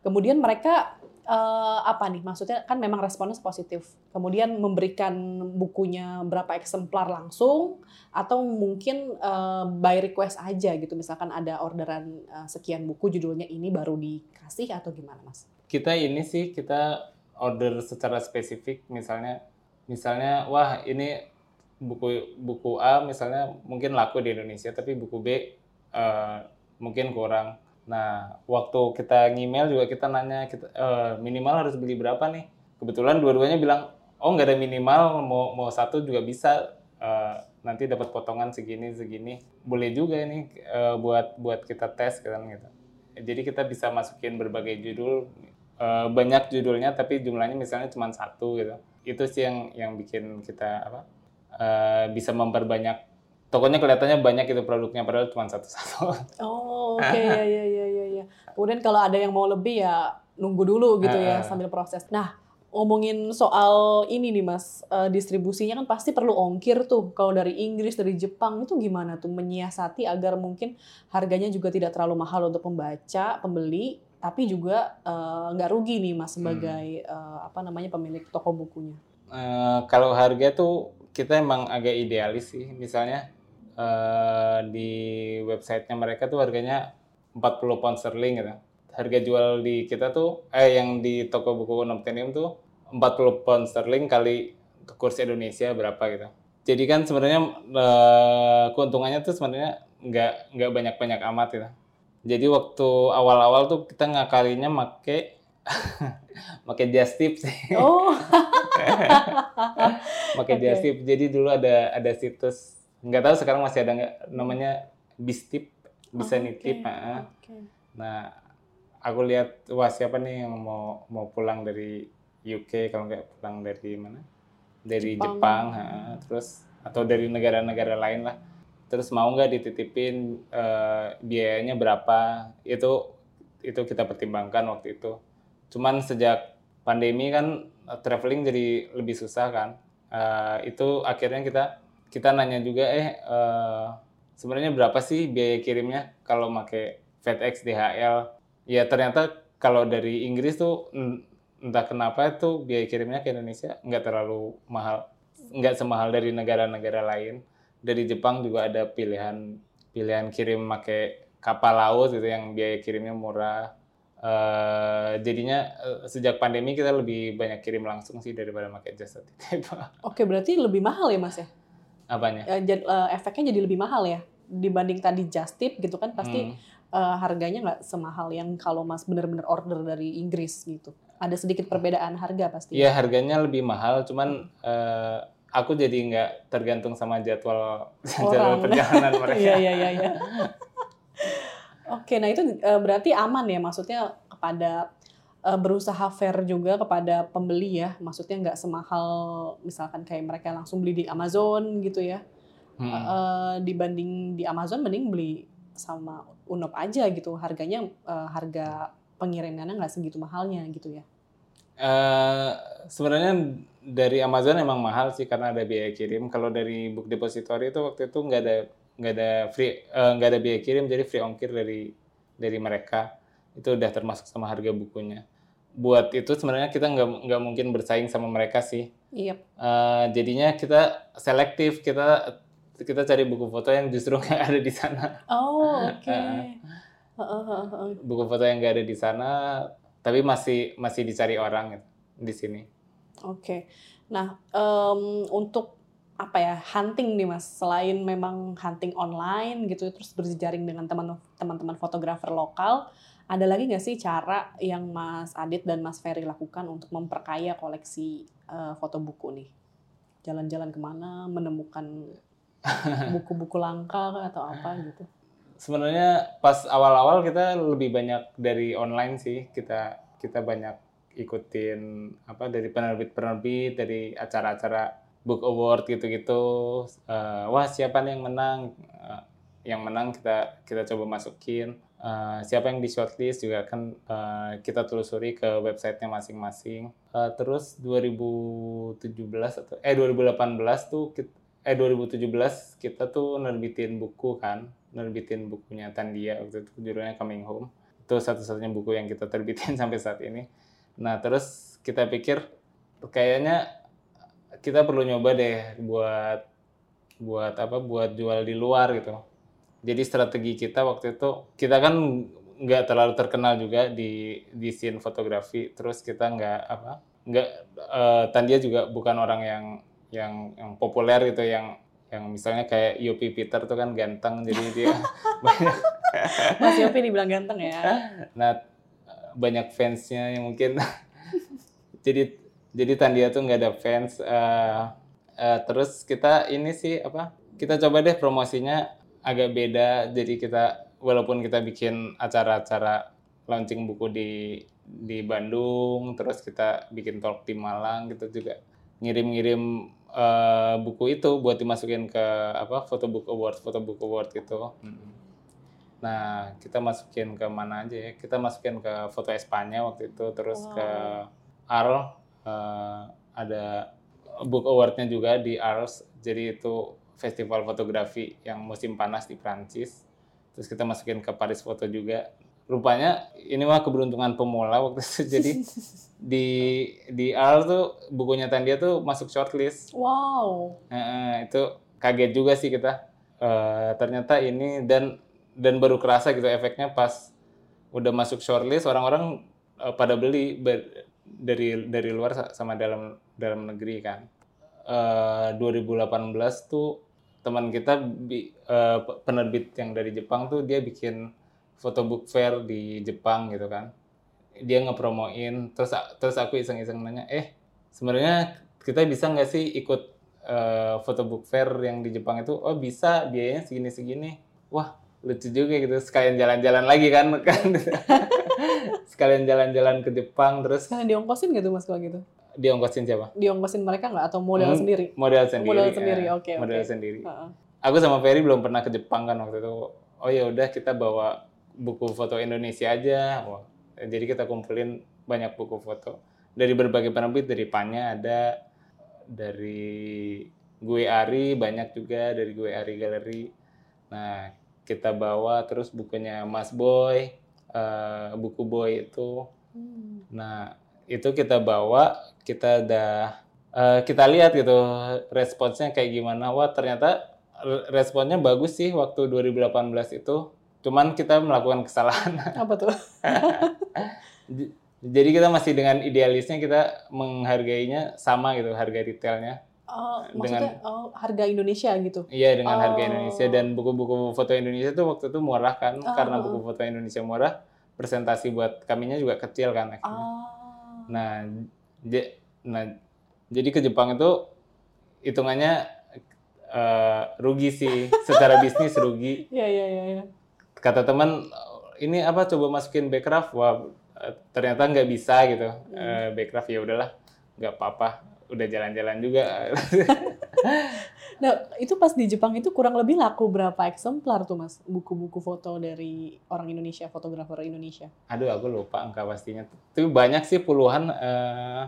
kemudian mereka uh, apa nih maksudnya kan memang responnya positif. Kemudian memberikan bukunya berapa eksemplar langsung atau mungkin uh, by request aja gitu. Misalkan ada orderan uh, sekian buku judulnya ini baru dikasih atau gimana mas? Kita ini sih kita order secara spesifik. Misalnya misalnya wah ini buku buku A misalnya mungkin laku di Indonesia tapi buku B uh, mungkin kurang Nah, waktu kita ngemail juga kita nanya kita uh, minimal harus beli berapa nih? Kebetulan dua-duanya bilang, oh nggak ada minimal, mau mau satu juga bisa. Uh, nanti dapat potongan segini segini. Boleh juga ini uh, buat buat kita tes kan gitu. Jadi kita bisa masukin berbagai judul, uh, banyak judulnya tapi jumlahnya misalnya cuma satu gitu. Itu sih yang yang bikin kita apa? Bisa memperbanyak tokonya kelihatannya banyak itu produknya padahal cuma satu-satu. Oh, oke okay. ya ya ya ya ya. Kemudian kalau ada yang mau lebih ya nunggu dulu gitu ya sambil proses. Nah, ngomongin soal ini nih Mas, uh, distribusinya kan pasti perlu ongkir tuh. Kalau dari Inggris, dari Jepang itu gimana tuh menyiasati agar mungkin harganya juga tidak terlalu mahal untuk pembaca, pembeli, tapi juga eh, nggak uh, rugi nih Mas sebagai hmm. uh, apa namanya pemilik toko bukunya. Uh, kalau harga tuh kita emang agak idealis sih. Misalnya uh, di websitenya mereka tuh harganya 40 pound sterling gitu. Harga jual di kita tuh, eh yang di toko buku Noctenium tuh 40 pound sterling kali kurs Indonesia berapa gitu. Jadi kan sebenarnya uh, keuntungannya tuh sebenarnya nggak nggak banyak banyak amat gitu. Jadi waktu awal-awal tuh kita ngakalinya make make just tip sih. Oh. make okay. just tip. Jadi dulu ada ada situs nggak tahu sekarang masih ada nggak namanya bistip bisa oh, nitip nah, okay. nah aku lihat wah siapa nih yang mau mau pulang dari UK kalau nggak pulang dari mana? Dari Jepang, Jepang ha, terus atau dari negara-negara lain lah. Terus mau nggak dititipin uh, biayanya berapa? Itu itu kita pertimbangkan waktu itu. Cuman sejak pandemi kan traveling jadi lebih susah kan. Uh, itu akhirnya kita kita nanya juga eh uh, sebenarnya berapa sih biaya kirimnya kalau pakai FedEx DHL ya ternyata kalau dari Inggris tuh entah kenapa itu biaya kirimnya ke Indonesia nggak terlalu mahal nggak semahal dari negara-negara lain dari Jepang juga ada pilihan pilihan kirim pakai kapal laut gitu yang biaya kirimnya murah Uh, jadinya uh, sejak pandemi kita lebih banyak kirim langsung sih daripada pakai jasa titip. Oke, berarti lebih mahal ya mas ya? Apanya? Uh, efeknya jadi lebih mahal ya dibanding tadi just tip gitu kan pasti hmm. uh, harganya nggak semahal yang kalau mas benar-benar order dari Inggris gitu. Ada sedikit perbedaan harga pasti. Iya harganya lebih mahal, cuman uh, aku jadi nggak tergantung sama jadwal jadwal perjalanan mereka. Iya iya iya. iya. Oke, nah itu uh, berarti aman ya maksudnya kepada uh, berusaha fair juga kepada pembeli ya, maksudnya nggak semahal misalkan kayak mereka langsung beli di Amazon gitu ya. Hmm. Uh, dibanding di Amazon mending beli sama Unop aja gitu, harganya uh, harga pengirimannya nggak segitu mahalnya gitu ya. Uh, sebenarnya dari Amazon emang mahal sih karena ada biaya kirim. Kalau dari Book Depository itu waktu itu nggak ada nggak ada free nggak uh, ada biaya kirim jadi free ongkir dari dari mereka itu udah termasuk sama harga bukunya buat itu sebenarnya kita nggak nggak mungkin bersaing sama mereka sih Iya. Eh, jadinya kita selektif kita kita cari buku foto yang justru nggak ada di sana Oh, oke. Heeh. buku foto yang nggak ada di sana tapi masih masih dicari orang gitu, di sini Oke. Nah, em, untuk apa ya hunting nih mas selain memang hunting online gitu terus berjejaring dengan teman teman-teman fotografer lokal ada lagi nggak sih cara yang Mas Adit dan Mas Ferry lakukan untuk memperkaya koleksi eh, foto buku nih? Jalan-jalan ke mana menemukan buku-buku langka atau apa gitu? Sebenarnya pas awal-awal kita lebih banyak dari online sih. Kita kita banyak ikutin apa dari penerbit-penerbit dari acara-acara book award gitu-gitu. Eh, wah siapa nih yang menang? Eh, yang menang kita kita coba masukin Eh, siapa yang di shortlist juga kan eh, kita telusuri ke websitenya masing-masing. Eh, terus 2017 atau eh 2018 tuh kit- eh 2017 kita tuh nerbitin buku kan nerbitin bukunya Tandia waktu itu judulnya Coming Home. Itu satu-satunya buku yang kita terbitin sampai saat ini. Nah terus kita pikir kayaknya kita perlu nyoba deh buat buat apa buat jual di luar gitu jadi strategi kita waktu itu kita kan nggak terlalu terkenal juga di di scene fotografi terus kita nggak apa nggak eh, Tandia juga bukan orang yang yang yang populer gitu yang yang misalnya kayak Yopi Peter tuh kan ganteng jadi dia banyak Mas Yopi dibilang ganteng ya? Nah banyak fansnya yang mungkin. Jadi jadi Tandia tuh nggak ada fans eh, eh, terus kita ini sih apa kita coba deh promosinya agak beda jadi kita walaupun kita bikin acara-acara launching buku di di Bandung terus kita bikin talk di Malang gitu juga ngirim-ngirim eh, buku itu buat dimasukin ke apa photobook award photobook award gitu Mm. Nah, kita masukin ke mana aja ya? Kita masukin ke foto Espanya waktu itu, terus Wow. ke Arles, eh, ada book awardnya juga di Arles. Jadi itu festival fotografi yang musim panas di Prancis. Terus kita masukin ke Paris Foto juga. Rupanya ini mah keberuntungan pemula waktu itu. Jadi di di Arles tuh bukunya Tandia tuh masuk shortlist. wow Heeh, itu kaget juga sih kita. Eh, ternyata ini dan dan baru kerasa gitu efeknya pas udah masuk shortlist orang-orang eh, pada beli ber- dari dari luar sa- sama dalam dalam negeri kan. Eh, 2018 tuh teman kita bi- pe- penerbit yang dari Jepang tuh dia bikin photobook fair di Jepang gitu kan. Dia ngepromoin terus terus aku iseng-iseng nanya, "Eh, sebenarnya kita bisa nggak sih ikut eh, photobook fair yang di Jepang itu?" "Oh, bisa, biayanya segini-segini." Wah, lucu juga gitu. Sekalian jalan-jalan lagi kan kan. Sekalian jalan-jalan ke Jepang terus Sekalian diongkosin gitu mas kalau gitu? Diongkosin siapa? Diongkosin mereka nggak atau modal Hmm, sendiri? Modal sendiri. Modal sendiri, ya. oke, Modal oke. sendiri. Heeh. Aku sama Ferry belum pernah ke Jepang kan waktu itu. Oh ya udah kita bawa buku foto Indonesia aja. Wah, jadi kita kumpulin banyak buku foto dari berbagai penerbit dari Panya ada dari gue Ari banyak juga dari gue Ari Galeri. Nah kita bawa terus bukunya Mas Boy, eh, buku Boy itu. Hmm. Nah, itu kita bawa, kita udah eh, kita lihat gitu responsnya kayak gimana. Wah, ternyata re- responnya bagus sih waktu 2018 itu. Cuman kita melakukan kesalahan. Apa tuh? Jadi kita masih dengan idealisnya kita menghargainya sama gitu harga retailnya. Oh, maksudnya oh, harga Indonesia gitu? Iya dengan harga Oh. Indonesia dan buku-buku foto Indonesia tuh waktu itu murah kan Oh. karena buku foto Indonesia murah presentasi buat kaminya juga kecil kan. akhirnya. Ah, Nah, nah, jadi ke Jepang itu hitungannya eh, rugi sih, secara bisnis rugi. ya ya ya ya. Kata teman, ini apa coba masukin backcraft, wah eh, ternyata nggak bisa gitu. Eh, backcraft ya udahlah, nggak apa-apa, udah jalan-jalan juga. Nah, itu pas di Jepang itu kurang lebih laku berapa eksemplar tuh mas buku-buku foto dari orang Indonesia, fotografer Indonesia? Aduh, aku lupa angka pastinya. Tapi banyak sih puluhan. eh,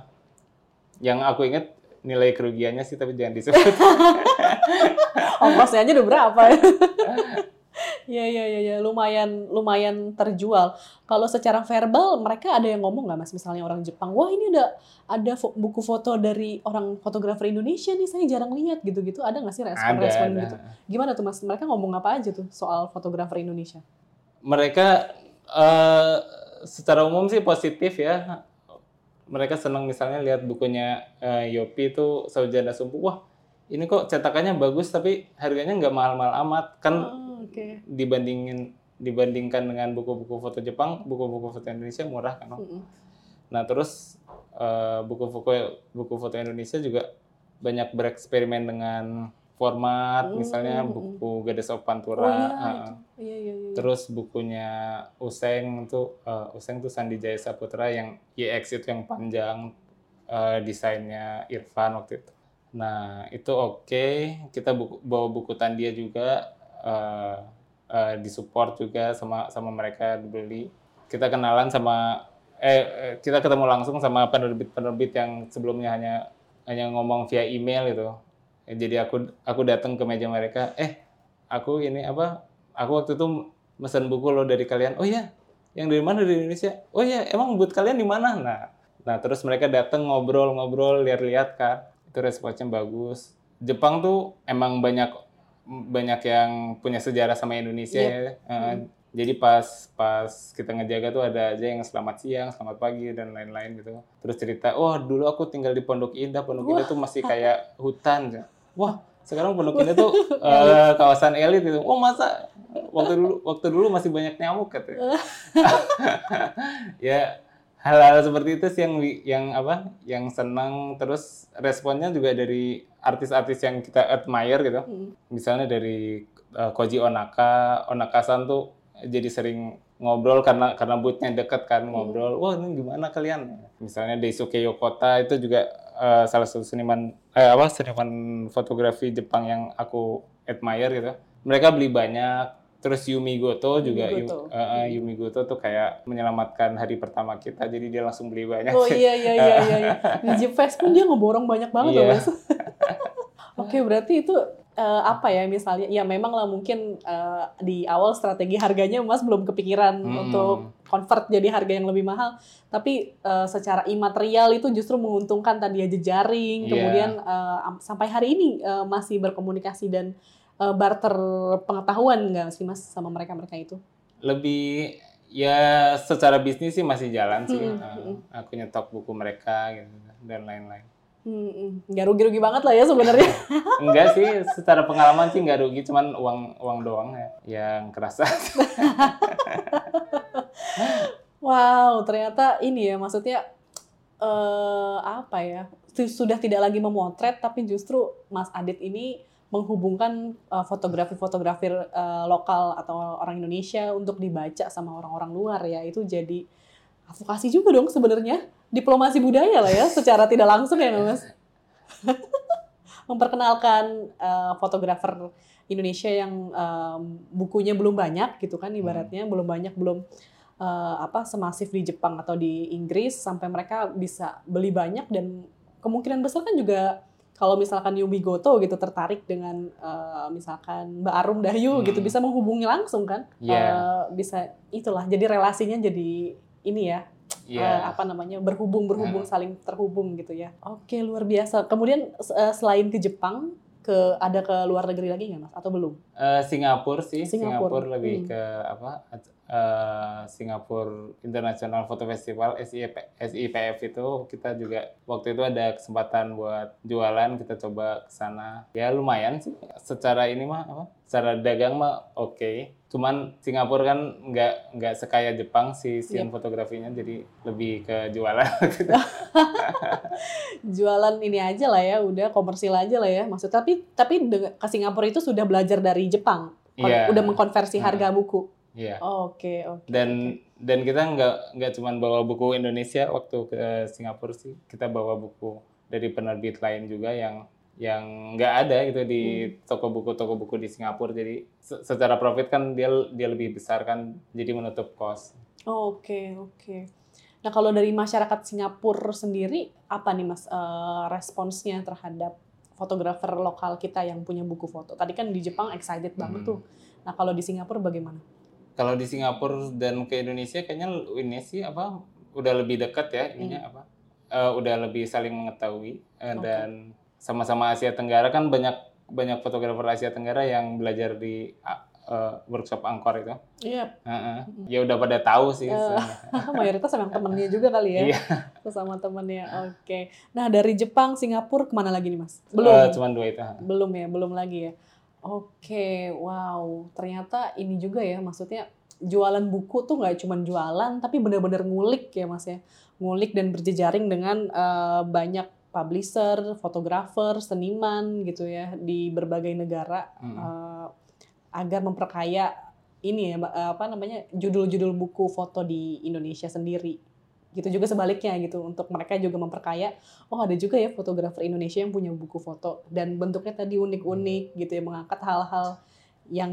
yang aku ingat nilai kerugiannya sih, tapi jangan disebut. Ongkosnya aja udah berapa? Iya iya iya ya. lumayan lumayan terjual. Kalau secara verbal mereka ada yang ngomong nggak mas misalnya orang Jepang, wah ini ada ada buku foto dari orang fotografer Indonesia nih saya jarang lihat gitu-gitu. Ada nggak sih respon-respon gitu? Gimana tuh mas? Mereka ngomong apa aja tuh soal fotografer Indonesia? Mereka uh, secara umum sih positif ya. Mereka senang misalnya lihat bukunya uh, Yopi itu Saujana Sumpu, wah ini kok cetakannya bagus tapi harganya nggak mahal-mahal amat kan oh, okay. dibandingin dibandingkan dengan buku-buku foto Jepang buku-buku foto Indonesia murah kan mm -hmm. nah terus uh, buku-buku buku foto Indonesia juga banyak bereksperimen dengan format mm, misalnya buku Gadis of Pantura oh, iya, uh, iya, iya, iya. terus bukunya Useng tuh uh, Useng tuh Sandi Jaya Saputra yang YX itu yang panjang uh, desainnya Irfan waktu itu Nah, itu oke. Okay. Kita buku, bawa buku Tandia juga uh, disupport juga sama sama mereka dibeli. Kita kenalan sama eh kita ketemu langsung sama penerbit-penerbit yang sebelumnya hanya hanya ngomong via email itu. Jadi aku aku datang ke meja mereka, eh aku ini apa? Aku waktu itu mesen buku lo dari kalian. Oh iya, yang dari mana dari Indonesia? Oh iya, emang buat kalian di mana? Nah, nah terus mereka datang ngobrol-ngobrol, lihat-lihat kan itu responnya bagus. Jepang tuh emang banyak banyak yang punya sejarah sama Indonesia yep. ya. Uh, hmm. Jadi pas pas kita ngejaga tuh ada aja yang selamat siang, selamat pagi dan lain-lain gitu. Terus cerita, oh dulu aku tinggal di Pondok Indah, Pondok Wah. Indah tuh masih kayak hutan. Wah sekarang Pondok Indah tuh uh, kawasan elit gitu. Oh masa waktu dulu waktu dulu masih banyak nyamuk katanya. ya hal-hal seperti itu sih yang yang apa yang senang. Terus responnya juga dari artis-artis yang kita admire gitu. Hmm. misalnya dari uh, Koji Onaka. Onaka-san tuh jadi sering ngobrol karena karena bootnya deket kan hmm. ngobrol wah ini gimana kalian? Misalnya Daisuke Yokota itu juga uh, salah satu seniman eh, apa seniman fotografi Jepang yang aku admire gitu. Mereka beli banyak Terus Yumi Goto juga Yumi Goto. Uh, Yumi Goto tuh kayak menyelamatkan hari pertama kita jadi dia langsung beli banyak. Oh iya iya iya iya. iya. Di Jeep Fest pun dia ngeborong banyak banget yeah. loh Mas. Oke, berarti itu uh, apa ya misalnya ya memang lah mungkin uh, di awal strategi harganya Mas belum kepikiran hmm. untuk convert jadi harga yang lebih mahal, tapi uh, secara imaterial itu justru menguntungkan tadi aja jaring, yeah. kemudian uh, sampai hari ini uh, masih berkomunikasi dan uh, barter pengetahuan nggak sih mas sama mereka mereka itu? Lebih ya secara bisnis sih masih jalan sih. Hmm, uh, aku nyetok buku mereka gitu dan lain-lain. Hmm, nggak rugi-rugi banget lah ya sebenarnya. Enggak sih, secara pengalaman sih nggak rugi, cuman uang uang doang ya yang kerasa. wow, ternyata ini ya maksudnya uh, apa ya? Sudah tidak lagi memotret, tapi justru Mas Adit ini menghubungkan uh, fotografi-fotografi uh, lokal atau orang Indonesia untuk dibaca sama orang-orang luar ya. Itu jadi advokasi juga dong sebenarnya. Diplomasi budaya lah ya secara tidak langsung ya mas. Memperkenalkan uh, fotografer Indonesia yang um, bukunya belum banyak gitu kan ibaratnya. Hmm. belum banyak belum uh, apa semasif di Jepang atau di Inggris. Sampai mereka bisa beli banyak dan kemungkinan besar kan juga kalau misalkan Yumi Goto gitu tertarik dengan uh, misalkan Mbak Arum Dayu hmm. gitu bisa menghubungi langsung kan yeah. Iya. uh, bisa itulah jadi relasinya jadi ini ya yeah. uh, iya. apa namanya berhubung berhubung hmm. saling terhubung gitu ya oke luar biasa kemudian uh, selain ke Jepang ke ada ke luar negeri lagi nggak mas atau belum uh, Singapura sih Singapura, Singapura lebih hmm. ke apa uh, Singapura International Photo Festival SIP, SIPF itu kita juga waktu itu ada kesempatan buat jualan kita coba ke sana. Ya lumayan sih. Secara ini mah apa secara dagang mah oke. Okay. cuman Singapura kan nggak nggak sekaya Jepang sih scene yep. fotografinya jadi lebih ke jualan. Jualan ini aja lah ya udah komersil aja lah ya. Maksud tapi tapi ke Singapura itu sudah belajar dari Jepang. Yeah. udah mengkonversi harga buku Iya. Oke, oke. Dan okay. dan kita nggak nggak cuma bawa buku Indonesia waktu ke Singapura sih, kita bawa buku dari penerbit lain juga yang yang nggak ada gitu di hmm. toko buku toko buku di Singapura. Jadi secara profit kan dia dia lebih besar kan, jadi menutup kos. Oke, oh, oke. Okay, okay. Nah kalau dari masyarakat Singapura sendiri apa nih mas uh, responsnya terhadap fotografer lokal kita yang punya buku foto. Tadi kan di Jepang excited banget Hmm. tuh. Nah kalau di Singapura bagaimana? Kalau di Singapura dan ke Indonesia kayaknya ini sih apa udah lebih dekat ya ininya apa eh, udah lebih saling mengetahui eh, Oke. dan sama-sama Asia Tenggara kan banyak banyak fotografer Asia Tenggara yang belajar di eh, workshop Angkor itu. Iya, Heeh. Ya udah pada tahu sih. Sebenarnya. mayoritas emang temennya juga kali ya. Iya. Sesama temennya. Oke. Nah dari Jepang, Singapura ke mana lagi nih mas? Belum. cuman dua itu. Belum ya, belum lagi ya. Oke, wow. Ternyata ini juga ya, maksudnya jualan buku tuh nggak cuma jualan, tapi benar-benar ngulik ya mas ya. Ngulik dan berjejaring dengan eh, banyak publisher, fotografer, seniman gitu ya di berbagai negara Mm. eh, agar memperkaya ini ya eh, apa namanya judul-judul buku foto di Indonesia sendiri. Gitu juga sebaliknya gitu untuk mereka juga memperkaya oh ada juga ya fotografer Indonesia yang punya buku foto dan bentuknya tadi unik-unik gitu ya mengangkat hal-hal yang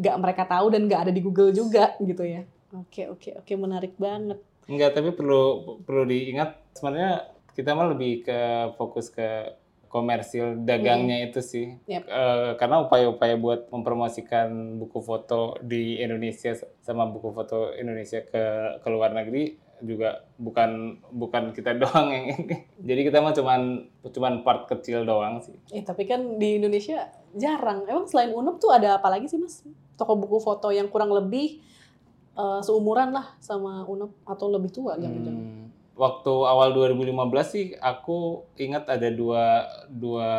nggak mereka tahu dan nggak ada di Google juga gitu ya. Oke oke oke menarik banget. Enggak, tapi perlu perlu diingat sebenarnya kita mah lebih ke fokus ke komersil dagangnya itu sih. Yap. Eh, karena upaya-upaya buat mempromosikan buku foto di Indonesia sama buku foto Indonesia ke ke luar negeri juga bukan bukan kita doang yang ini. Jadi kita mah cuman cuman part kecil doang sih. Eh tapi kan di Indonesia jarang. Emang selain Unup tuh ada apa lagi sih mas? Toko buku foto yang kurang lebih eh, seumuran lah sama Unup atau lebih tua jangan-jangan. Hmm, waktu awal 2015 sih aku ingat ada dua dua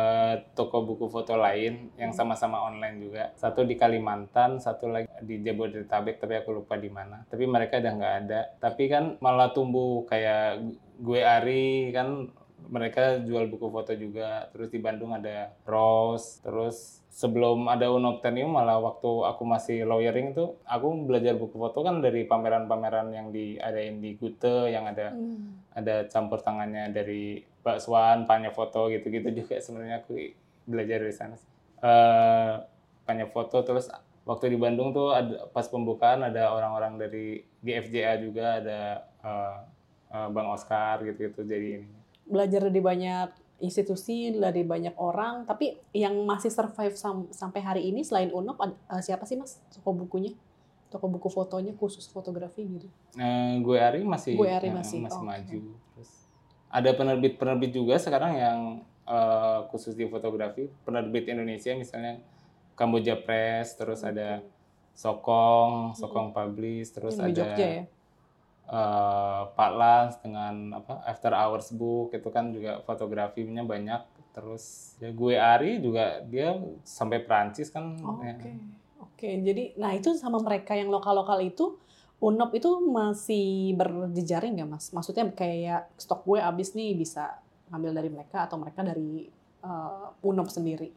toko buku foto lain yang sama-sama online juga. Satu di Kalimantan, satu lagi di Jabodetabek tapi aku lupa di mana. Tapi mereka udah nggak ada. Tapi kan malah tumbuh kayak gue Ari kan mereka jual buku foto juga. Terus di Bandung ada Rose, terus sebelum ada Unobtenium malah waktu aku masih lawyering tuh aku belajar buku foto kan dari pameran-pameran yang diadain di Gute yang ada Hmm. ada campur tangannya dari Mbak Swan, Panya Foto gitu-gitu juga sebenarnya aku belajar dari sana Panya Foto terus waktu di Bandung tuh ada pas pembukaan ada orang-orang dari GFJA juga ada eh, eh, Bang Oscar gitu-gitu jadi ini. Belajar dari banyak institusi, dari banyak orang. Tapi yang masih survive sam- sampai hari ini selain Unup ad- eh, siapa sih mas? Toko bukunya? Toko buku fotonya khusus fotografi gitu. Eh, gue Ari masih Gue Ari eh, masih, masih oke. maju. Terus ada penerbit-penerbit juga sekarang yang eh, khusus di fotografi. Penerbit Indonesia misalnya Kamboja Press, terus ada Sokong, Sokong Publish, terus Ini ada Jogja ya? Eh, Pak Lans dengan apa After Hours Book itu kan juga fotografinya banyak. Terus ya gue Ari juga dia sampai Perancis kan. Oke, ya. oke. Jadi, nah itu sama mereka yang lokal-lokal itu, Unop itu masih berjejaring nggak mas? Maksudnya kayak stok gue habis nih bisa ngambil dari mereka atau mereka dari uh, Unop sendiri?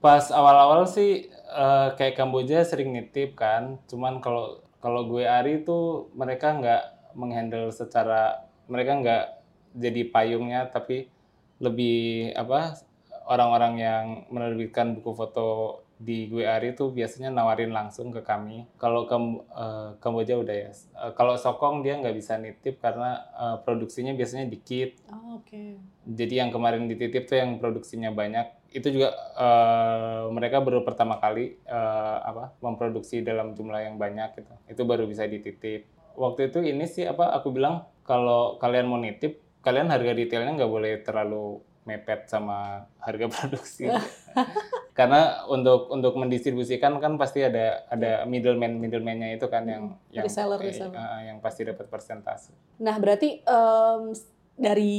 Pas awal-awal sih eh, kayak Kamboja sering nitip kan, cuman kalau kalau gue Ari itu mereka nggak menghandle secara mereka nggak jadi payungnya tapi lebih apa orang-orang yang menerbitkan buku foto di gue Ari itu biasanya nawarin langsung ke kami. Kalau Kam- eh, Kamboja udah ya. Eh, kalau Sokong dia nggak bisa nitip karena eh, produksinya biasanya dikit. Oh, Oke. Jadi yang kemarin dititip tuh yang produksinya banyak itu juga eh, mereka baru pertama kali eh, apa memproduksi dalam jumlah yang banyak gitu. Itu baru bisa dititip. Waktu itu ini sih apa aku bilang kalau kalian mau nitip kalian harga detailnya nggak boleh terlalu mepet sama harga produksi. Karena untuk untuk mendistribusikan kan pasti ada ada middleman middleman-nya itu kan yang yang Reseller, eh, reseller. eh, yang pasti dapat persentase. Nah berarti em, dari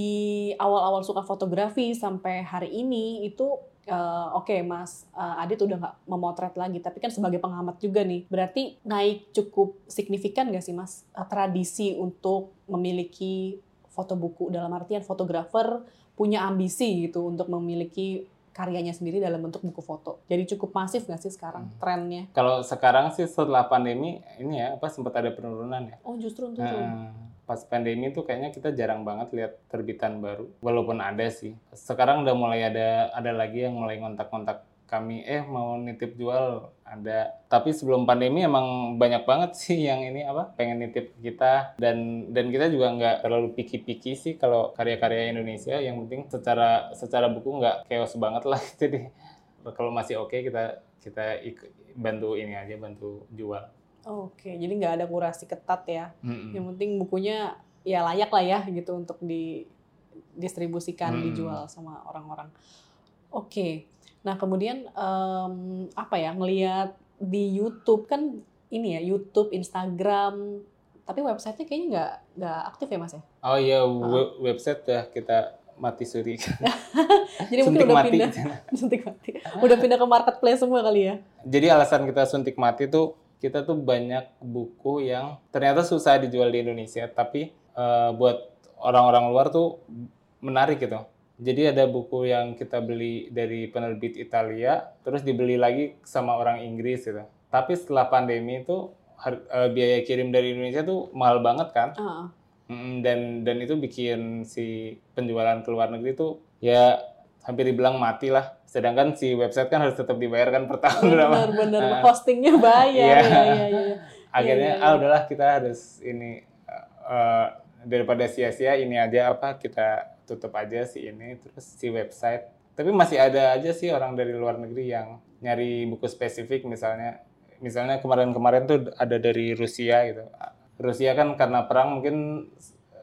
awal-awal suka fotografi sampai hari ini itu eh, oke Mas eh, Adit udah nggak memotret lagi, tapi kan sebagai pengamat juga nih, berarti naik cukup signifikan nggak sih Mas eh, tradisi untuk memiliki foto buku dalam artian fotografer punya ambisi gitu untuk memiliki karyanya sendiri dalam bentuk buku foto. Jadi cukup masif nggak sih sekarang Hmm. trennya? Kalau sekarang sih setelah pandemi ini ya apa sempat ada penurunan ya. Oh justru turun. Nah, pas pandemi tuh kayaknya kita jarang banget lihat terbitan baru. Walaupun ada sih. Sekarang udah mulai ada ada lagi yang mulai ngontak-ngontak kami. Eh mau nitip jual? Ada. Tapi sebelum pandemi emang banyak banget sih yang ini apa pengen nitip kita. Dan dan kita juga nggak terlalu picky-picky sih kalau karya-karya Indonesia. Yang penting secara secara buku nggak chaos banget lah. Jadi kalau masih oke okay, kita kita bantu ini aja bantu jual oke jadi nggak ada kurasi ketat ya mm -mm. yang penting bukunya ya layak lah ya gitu untuk didistribusikan mm. dijual sama orang-orang oke Nah kemudian um, apa ya ngelihat di YouTube kan ini ya YouTube, Instagram, tapi websitenya kayaknya nggak nggak aktif ya mas ya? Oh iya uh website ya kita mati suri. Jadi mungkin udah mati. pindah suntik mati. Udah pindah ke marketplace semua kali ya. Jadi alasan kita suntik mati tuh kita tuh banyak buku yang ternyata susah dijual di Indonesia, tapi uh, buat orang-orang luar tuh menarik gitu. Jadi ada buku yang kita beli dari penerbit Italia, terus dibeli lagi sama orang Inggris gitu. Tapi setelah pandemi itu uh, biaya kirim dari Indonesia tuh mahal banget kan? Uh. dan dan itu bikin si penjualan ke luar negeri tuh ya hampir dibilang mati lah. Sedangkan si website kan harus tetap dibayar kan per tahun benar, benar. Uh, hostingnya bayar. Iya. Ya, ya, ya. Akhirnya ya, ya, ya. ah udahlah kita harus ini uh, daripada sia-sia ini aja apa kita tutup aja si ini terus si website tapi masih ada aja sih orang dari luar negeri yang nyari buku spesifik misalnya misalnya kemarin-kemarin tuh ada dari Rusia gitu Rusia kan karena perang mungkin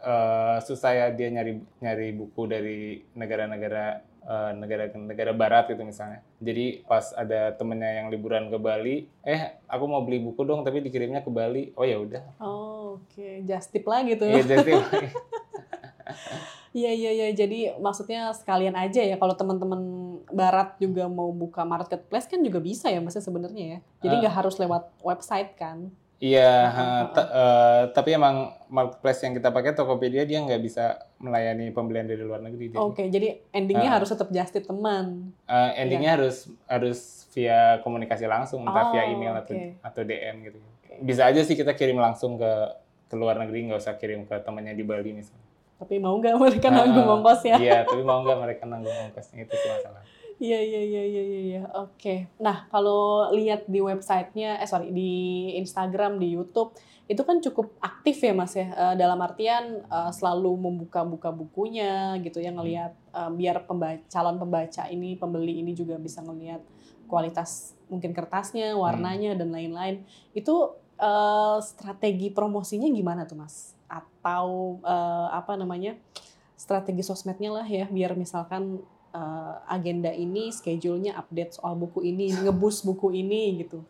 uh, susah ya dia nyari nyari buku dari negara-negara uh, negara-negara barat gitu misalnya. Jadi pas ada temennya yang liburan ke Bali, eh aku mau beli buku dong tapi dikirimnya ke Bali. Oh ya udah. Oh, oke. Okay. Just tip lagi tuh. Iya, just tip. Iya iya iya. Jadi maksudnya sekalian aja ya kalau teman-teman barat juga mau buka marketplace kan juga bisa ya maksudnya sebenarnya ya. Jadi nggak uh, harus lewat website kan. Iya, uh, tapi emang marketplace yang kita pakai Tokopedia dia nggak bisa melayani pembelian dari luar negeri. Oke, okay, jadi endingnya uh, harus tetap just tip teman. Uh, endingnya yeah. harus harus via komunikasi langsung, entah oh, via email okay. atau atau DM gitu. Bisa aja sih kita kirim langsung ke ke luar negeri, nggak usah kirim ke temannya di Bali misalnya. Tapi mau nggak mereka nanggung ongkosnya? Iya, tapi mau nggak mereka nanggung ongkosnya itu masalah. Iya iya iya iya iya. Ya. Oke. Nah kalau lihat di websitenya, eh sorry di Instagram, di YouTube itu kan cukup aktif ya mas ya. Uh, dalam artian uh, selalu membuka-buka bukunya gitu ya ngelihat uh, biar pembaca, calon pembaca ini, pembeli ini juga bisa ngelihat kualitas mungkin kertasnya, warnanya hmm. dan lain-lain. Itu uh, strategi promosinya gimana tuh mas? atau uh, apa namanya strategi sosmednya lah ya biar misalkan uh, agenda ini schedule-nya update soal buku ini ngebus buku ini gitu.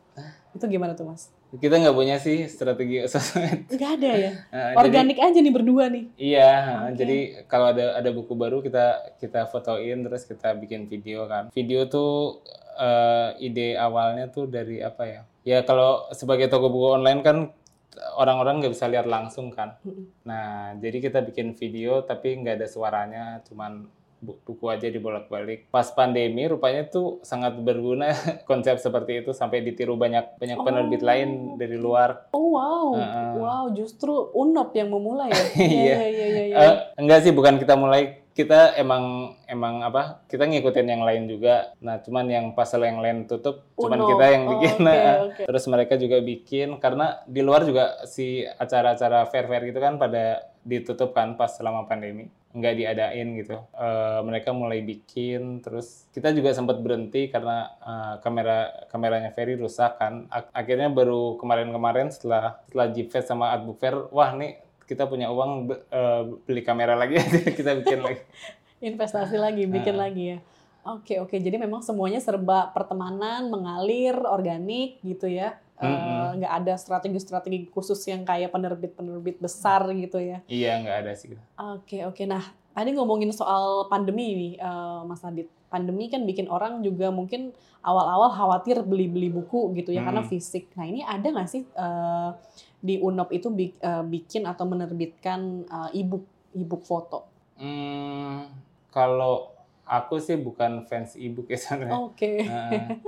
Itu gimana tuh mas? Kita nggak punya sih strategi sosmed. Nggak ada ya? Uh, organik jadi, aja nih berdua nih. Iya okay. jadi kalau ada ada buku baru kita kita fotoin terus kita bikin video kan. Video tuh uh, ide awalnya tuh dari apa ya? Ya kalau sebagai toko buku online kan orang-orang nggak bisa lihat langsung kan. Nah, jadi kita bikin video tapi nggak ada suaranya, cuman buku aja dibolak-balik. Pas pandemi rupanya tuh sangat berguna konsep seperti itu sampai ditiru banyak banyak oh. penerbit lain dari luar. Oh wow. Uh, wow, justru Unop yang memulai ya. Iya. iya, iya, iya. Uh, enggak sih, bukan kita mulai kita emang emang apa kita ngikutin yang lain juga nah cuman yang pasal yang lain tutup cuman Uno. kita yang bikin oh, okay, nah, okay. terus mereka juga bikin karena di luar juga si acara-acara fair-fair gitu kan pada ditutup kan pas selama pandemi nggak diadain gitu. Uh, mereka mulai bikin terus kita juga sempat berhenti karena uh, kamera kameranya Ferry rusak kan. Akhirnya baru kemarin-kemarin setelah setelah Jeep sama Artbook Fair wah nih kita punya uang uh, beli kamera lagi kita bikin lagi. Investasi lagi bikin nah. lagi ya. Oke oke. Jadi memang semuanya serba pertemanan mengalir organik gitu ya nggak mm -hmm. uh, ada strategi-strategi khusus yang kayak penerbit-penerbit besar gitu ya iya nggak ada sih oke oke nah tadi ngomongin soal pandemi nih uh, Mas Adit pandemi kan bikin orang juga mungkin awal-awal khawatir beli-beli buku gitu ya hmm. karena fisik nah ini ada nggak sih uh, di Unop itu uh, bikin atau menerbitkan uh, e-book e-book foto? Hmm, kalau aku sih bukan fans e-book ya sebenarnya. Oke. Okay. Uh,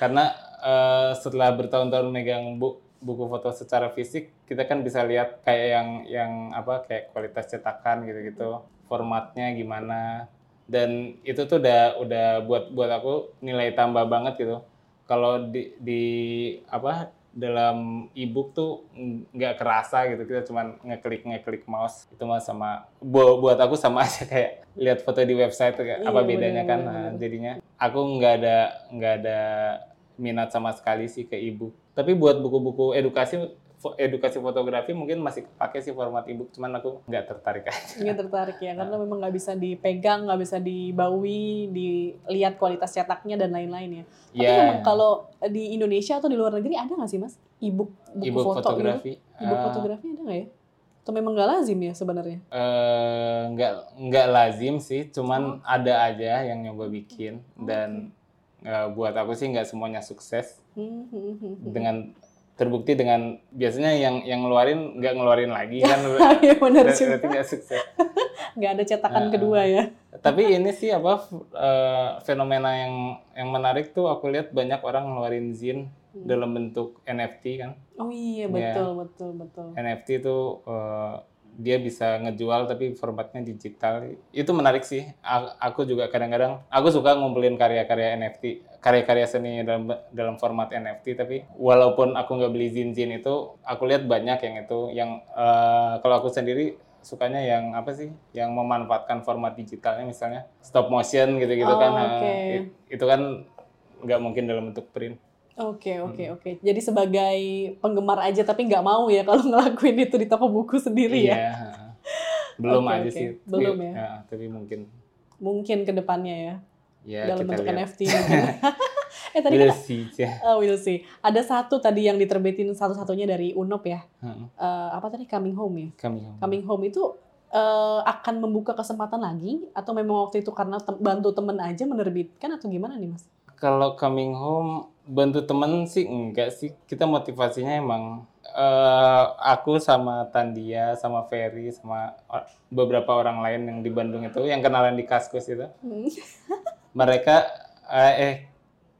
karena uh, setelah bertahun-tahun megang buku buku foto secara fisik kita kan bisa lihat kayak yang yang apa kayak kualitas cetakan gitu-gitu formatnya gimana. Dan itu tuh udah udah buat buat aku nilai tambah banget gitu. Kalau di di apa dalam ebook tuh nggak kerasa gitu. Kita cuman ngeklik ngeklik mouse itu mah sama bu- buat aku sama aja kayak lihat foto di website kayak Iya, apa bedanya bener, kan. bener, Nah, jadinya aku nggak ada nggak ada minat sama sekali sih ke ebook tapi buat buku-buku edukasi edukasi fotografi mungkin masih pakai sih format ebook cuman aku nggak tertarik aja Nggak tertarik ya, karena memang nggak bisa dipegang, nggak bisa dibaui, dilihat kualitas cetaknya dan lain-lain ya. Tapi ya memang kalau di Indonesia atau di luar negeri ada nggak sih mas? Ebook buku ebook foto fotografi gitu? Ebook eh, fotografi ada nggak ya? Atau memang nggak lazim ya sebenarnya? eh, nggak nggak lazim sih cuman Oh. ada aja yang nyoba bikin dan eh, buat aku sih nggak semuanya sukses Hmm, dengan terbukti dengan biasanya yang yang ngeluarin nggak ngeluarin lagi kan Iya benar juga. berarti nggak sukses Nggak ada cetakan Nah. kedua ya. tapi ini sih apa eh, fenomena yang yang menarik tuh aku lihat banyak orang ngeluarin zin Hmm. dalam bentuk NFT kan Oh iya Iya. betul betul betul. NFT itu eh, dia bisa ngejual tapi formatnya digital. Itu menarik sih. Aku juga kadang-kadang aku suka ngumpulin karya-karya NFT karya-karya seni dalam dalam format NFT tapi walaupun aku nggak beli zin-zin itu aku lihat banyak yang itu yang eh, kalau aku sendiri sukanya yang apa sih? Yang memanfaatkan format digitalnya misalnya stop motion gitu-gitu Oh, kan. eh, oke. it- itu kan nggak mungkin dalam bentuk print Oke oke Hmm. oke. Jadi sebagai penggemar aja tapi nggak mau ya kalau ngelakuin itu di toko buku sendiri ya. Iya, belum Oke, aja oke. sih Belum Tapi- ya? tapi mungkin Mungkin ke depannya ya ya dalam bentuk lihat NFT mungkin. eh tadi We'll kan see, oh, we'll see. Ada satu tadi yang diterbitin satu-satunya dari Unop ya. Heeh, Eh, apa tadi Coming Home ya? kami Coming Home itu eh, akan membuka kesempatan lagi atau memang waktu itu karena tem- bantu temen aja menerbitkan atau gimana nih Mas? Kalau coming home bantu temen sih enggak sih. Kita motivasinya emang eh, aku sama Tandia, sama Ferry, sama beberapa orang lain yang di Bandung itu yang kenalan di Kaskus itu. Hmm. Mereka eh, eh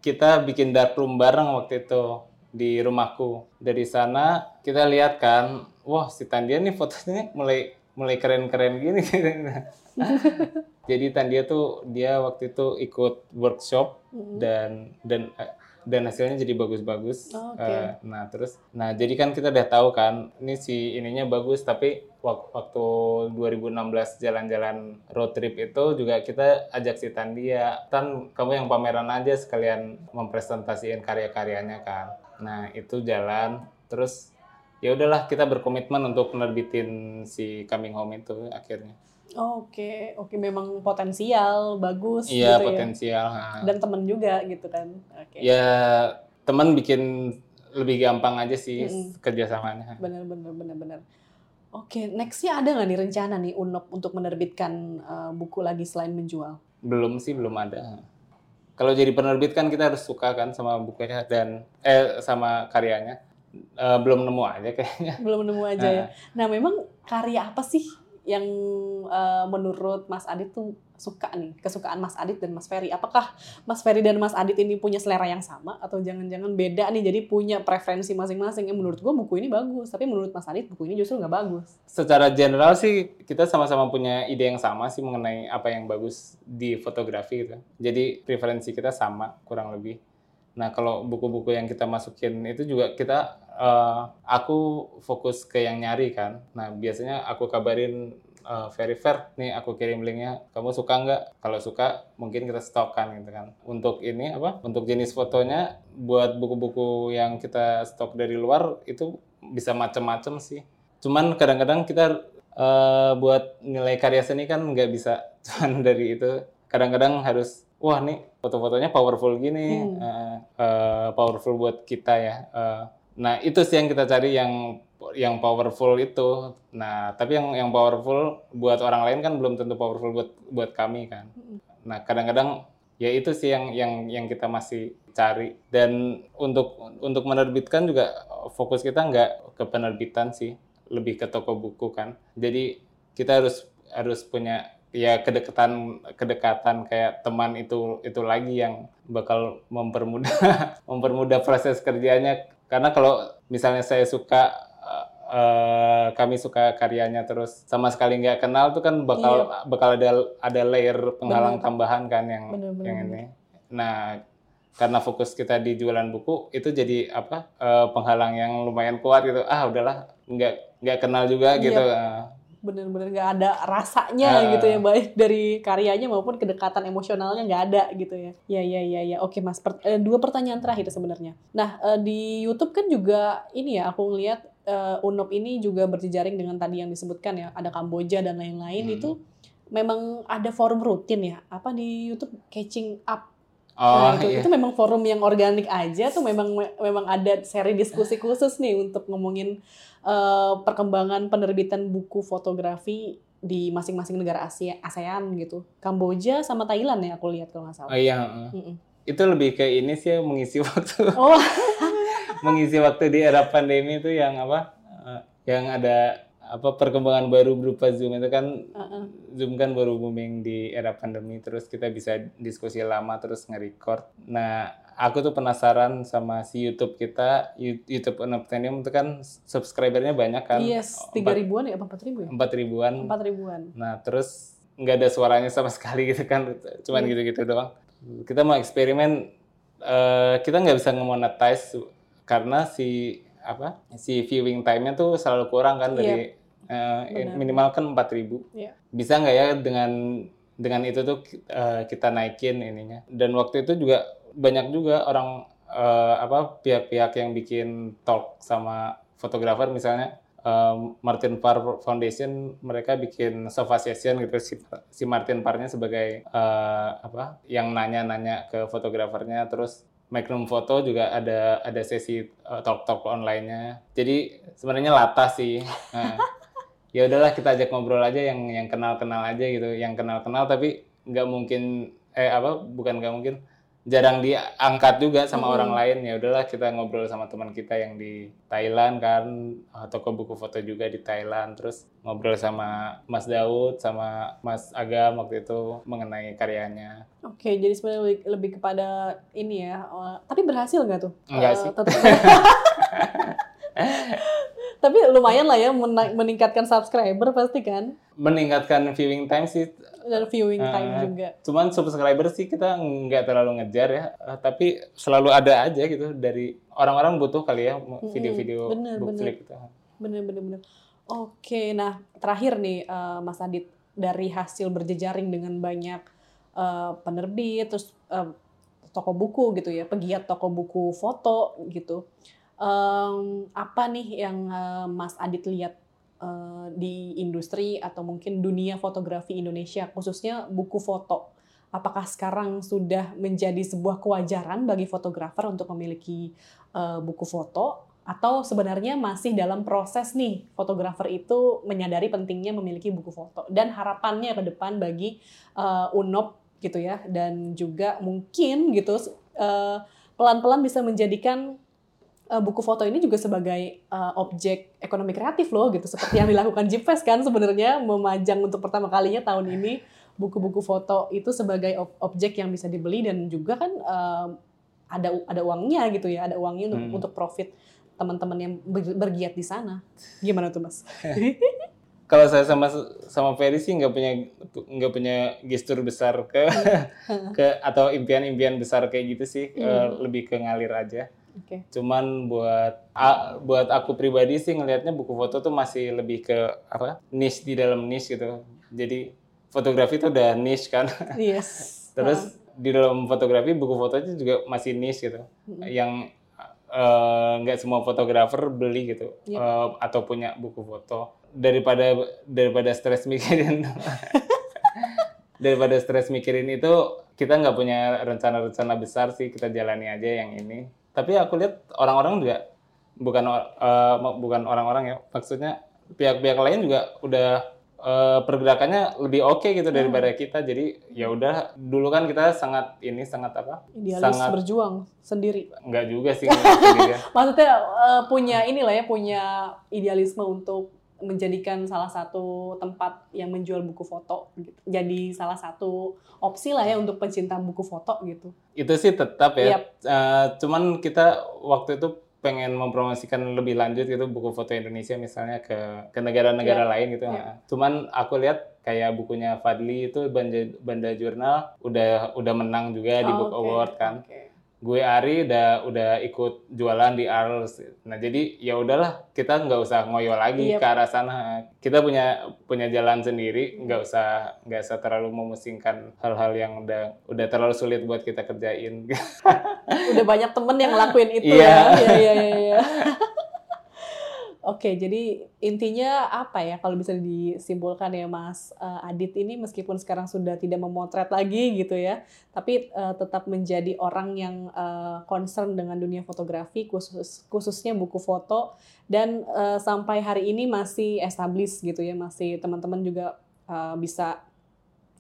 kita bikin dark room bareng waktu itu di rumahku. Dari sana kita lihat kan, wah si Tandia nih fotonya mulai mulai keren-keren gini. Jadi Tandia tuh dia waktu itu ikut workshop Hmm. dan dan eh, dan hasilnya jadi bagus-bagus. Oh, oke. Eh, nah terus, nah jadi kan kita udah tahu kan, ini si ininya bagus, tapi wak- waktu 2016 jalan-jalan road trip itu juga kita ajak si Tandia, Tan kamu yang pameran aja sekalian mempresentasikan karya-karyanya kan. Nah itu jalan, terus ya udahlah kita berkomitmen untuk menerbitin si Coming Home itu akhirnya. Oke, oke memang potensial, bagus Iya gitu ya. potensial. ha. Dan temen juga gitu kan. Oke. ya teman bikin lebih gampang aja sih Mm-mm. kerjasamanya Bener bener bener bener. Oke, nextnya ada nggak nih rencana nih Unop untuk menerbitkan uh, buku lagi selain menjual? belum sih belum ada kalau jadi penerbit kan kita harus suka kan sama bukunya dan eh sama karyanya Eh, belum nemu aja kayaknya Belum nemu aja ya. Nah, memang karya apa sih yang uh, menurut Mas Adit tuh suka nih, kesukaan Mas Adit dan Mas Ferry? Apakah Mas Ferry dan Mas Adit ini punya selera yang sama atau jangan-jangan beda nih? Jadi punya preferensi masing-masing. Yang menurut gua buku ini bagus, tapi menurut Mas Adit buku ini justru nggak bagus. secara general sih kita sama-sama punya ide yang sama sih mengenai apa yang bagus di fotografi gitu. Jadi preferensi kita sama kurang lebih. Nah kalau buku-buku yang kita masukin itu juga kita eh, aku fokus ke yang nyari kan. Nah biasanya aku kabarin eh, very fair nih aku kirim linknya. Kamu suka nggak? Kalau suka mungkin kita stokkan gitu kan. Untuk ini apa? Untuk jenis fotonya buat buku-buku yang kita stok dari luar itu bisa macam-macam sih cuman kadang-kadang kita eh, buat nilai karya seni kan nggak bisa cuman dari itu kadang-kadang harus wah nih foto-fotonya powerful gini Hmm. eh, eh, powerful buat kita ya Eh, nah itu sih yang kita cari yang yang powerful itu. Nah tapi yang yang powerful buat orang lain kan belum tentu powerful buat buat kami kan. Nah kadang-kadang ya itu sih yang yang yang kita masih cari. Dan untuk untuk menerbitkan juga fokus kita nggak ke penerbitan sih lebih ke toko buku kan. Jadi kita harus harus punya ya kedekatan kedekatan kayak teman itu itu lagi yang bakal mempermudah mempermudah proses kerjanya karena kalau misalnya saya suka eh, eh, kami suka karyanya terus sama sekali nggak kenal tuh kan bakal bakal ada ada layer penghalang Bener. tambahan kan yang Bener, bener, yang bener. ini. Nah, karena fokus kita di jualan buku itu jadi apa eh, penghalang yang lumayan kuat gitu. Ah udahlah nggak nggak kenal juga Iya. gitu. Ah. Bener-bener nggak ada rasanya Ah. gitu ya baik dari karyanya maupun kedekatan emosionalnya nggak ada gitu ya. Ya ya ya ya. Oke mas. Per- eh, dua pertanyaan terakhir sebenarnya. Nah eh, di YouTube kan juga ini ya aku ngelihat eh, Unop ini juga berjejaring dengan tadi yang disebutkan ya ada Kamboja dan lain-lain. Hmm. itu memang ada forum rutin ya. Apa di YouTube catching up Oh Nah, itu, iya. itu memang forum yang organik aja tuh memang memang ada seri diskusi khusus nih untuk ngomongin eh, perkembangan penerbitan buku fotografi di masing-masing negara Asia ASEAN gitu. Kamboja sama Thailand ya aku lihat kalau nggak Oh salah. iya. heeh. Mm-mm. Itu lebih ke ini sih mengisi waktu Oh, mengisi waktu di era pandemi itu yang apa? eh, yang ada apa perkembangan baru berupa Zoom itu kan uh-uh. Zoom kan baru booming di era pandemi terus kita bisa diskusi lama terus nge-record. Nah, aku tuh penasaran sama si YouTube kita, You- YouTube Unobtainium itu kan subscribernya banyak kan. yes, tiga ribuan ya empat ribu ya? Empat ribuan. Empat ribuan. Nah, terus nggak ada suaranya sama sekali gitu kan, cuman Iya. gitu-gitu doang. Kita mau eksperimen, eh, kita nggak bisa nge-monetize karena si apa si viewing time-nya tuh selalu kurang kan dari eh, benar. minimal kan 4000 Iya. Bisa nggak ya dengan dengan itu tuh eh, kita naikin ininya. Dan waktu itu juga banyak juga orang eh, apa pihak-pihak yang bikin talk sama fotografer misalnya. Um, Martin Parr Foundation mereka bikin sofa session gitu. Si, si Martin Parrnya sebagai uh, apa yang nanya-nanya ke fotografernya. Terus Magnum Photo juga ada ada sesi uh, talk-talk online-nya. Jadi sebenarnya latah sih. Nah, ya udahlah kita ajak ngobrol aja yang yang kenal-kenal aja gitu yang kenal-kenal tapi nggak mungkin eh apa bukan nggak mungkin jarang diangkat juga sama Mm-mm. orang lain ya udahlah kita ngobrol sama teman kita yang di Thailand kan eh, toko buku foto juga di Thailand terus ngobrol sama Mas Daud sama Mas Agam waktu itu mengenai karyanya Oke, jadi sebenarnya lebih, lebih kepada ini ya. eh, tapi berhasil nggak tuh? Enggak Eh, sih. tapi lumayan lah ya meningkatkan subscriber pasti kan meningkatkan viewing time sih dan viewing time Eh, juga. cuman subscriber sih kita nggak terlalu ngejar ya eh, tapi selalu ada aja gitu dari orang-orang butuh kali ya video-video bener, book bener. flip gitu. Bener bener bener. Oke, nah terakhir nih eh, Mas Adit dari hasil berjejaring dengan banyak eh, penerbit terus eh, toko buku gitu ya, pegiat toko buku foto gitu. Em, apa nih yang eh, Mas Adit lihat eh, di industri atau mungkin dunia fotografi Indonesia khususnya buku foto? Apakah sekarang sudah menjadi sebuah kewajaran bagi fotografer untuk memiliki eh, buku foto atau sebenarnya masih dalam proses nih fotografer itu menyadari pentingnya memiliki buku foto dan harapannya ke depan bagi uh, Unop gitu ya dan juga mungkin gitu uh, pelan-pelan bisa menjadikan uh, buku foto ini juga sebagai uh, objek ekonomi kreatif loh gitu seperti yang dilakukan Jipfest kan sebenarnya memajang untuk pertama kalinya tahun ini buku-buku foto itu sebagai ob- objek yang bisa dibeli dan juga kan um, ada ada uangnya gitu ya ada uangnya untuk Hmm. untuk profit teman-teman yang ber- bergiat di sana gimana tuh mas? Kalau saya sama sama Ferry sih nggak punya nggak punya gestur besar ke ke atau impian-impian besar kayak gitu sih Hmm. Eh, lebih ke ngalir aja. Oke. Cuman buat a- buat aku pribadi sih ngelihatnya buku foto tuh masih lebih ke apa niche di dalam niche gitu. Jadi fotografi itu udah niche kan. Yes. Terus di dalam fotografi buku foto itu juga masih niche gitu. Mm. Yang eh, nggak semua fotografer beli gitu Yep. Eh, atau punya buku foto daripada daripada stres mikirin daripada stres mikirin itu kita nggak punya rencana-rencana besar sih kita jalani aja yang ini tapi aku lihat orang-orang juga bukan eh, bukan orang-orang ya maksudnya pihak-pihak lain juga udah eh, pergerakannya lebih oke gitu daripada kita jadi ya udah dulu kan kita sangat ini sangat apa Idealis sangat berjuang sendiri. nggak juga sih ya. Maksudnya eh, punya inilah ya punya idealisme untuk menjadikan salah satu tempat yang menjual buku foto gitu. Jadi salah satu opsi lah ya untuk pencinta buku foto gitu. itu sih tetap ya Yap. Eh, cuman kita waktu itu pengen mempromosikan lebih lanjut gitu buku foto Indonesia misalnya ke ke negara-negara Iya, lain gitu. Nah, Cuman aku lihat kayak bukunya Fadli itu Banda, Banda Jurnal udah udah menang juga di Book Oke, Award kan. oke. Gue Ari udah udah ikut jualan di Arles. Nah jadi ya udahlah kita nggak usah ngoyo lagi Iya. ke arah sana. Kita punya punya jalan sendiri, nggak usah nggak usah terlalu memusingkan hal-hal yang udah udah terlalu sulit buat kita kerjain. Udah banyak temen yang ngelakuin itu Iya. ya. Iya, iya, iya, iya. Oke, jadi intinya apa ya kalau bisa disimpulkan ya Mas eh, Adit ini meskipun sekarang sudah tidak memotret lagi gitu ya, tapi eh, tetap menjadi orang yang eh, concern dengan dunia fotografi khusus khususnya buku foto. Dan eh, sampai hari ini masih established gitu ya, masih teman-teman juga eh, bisa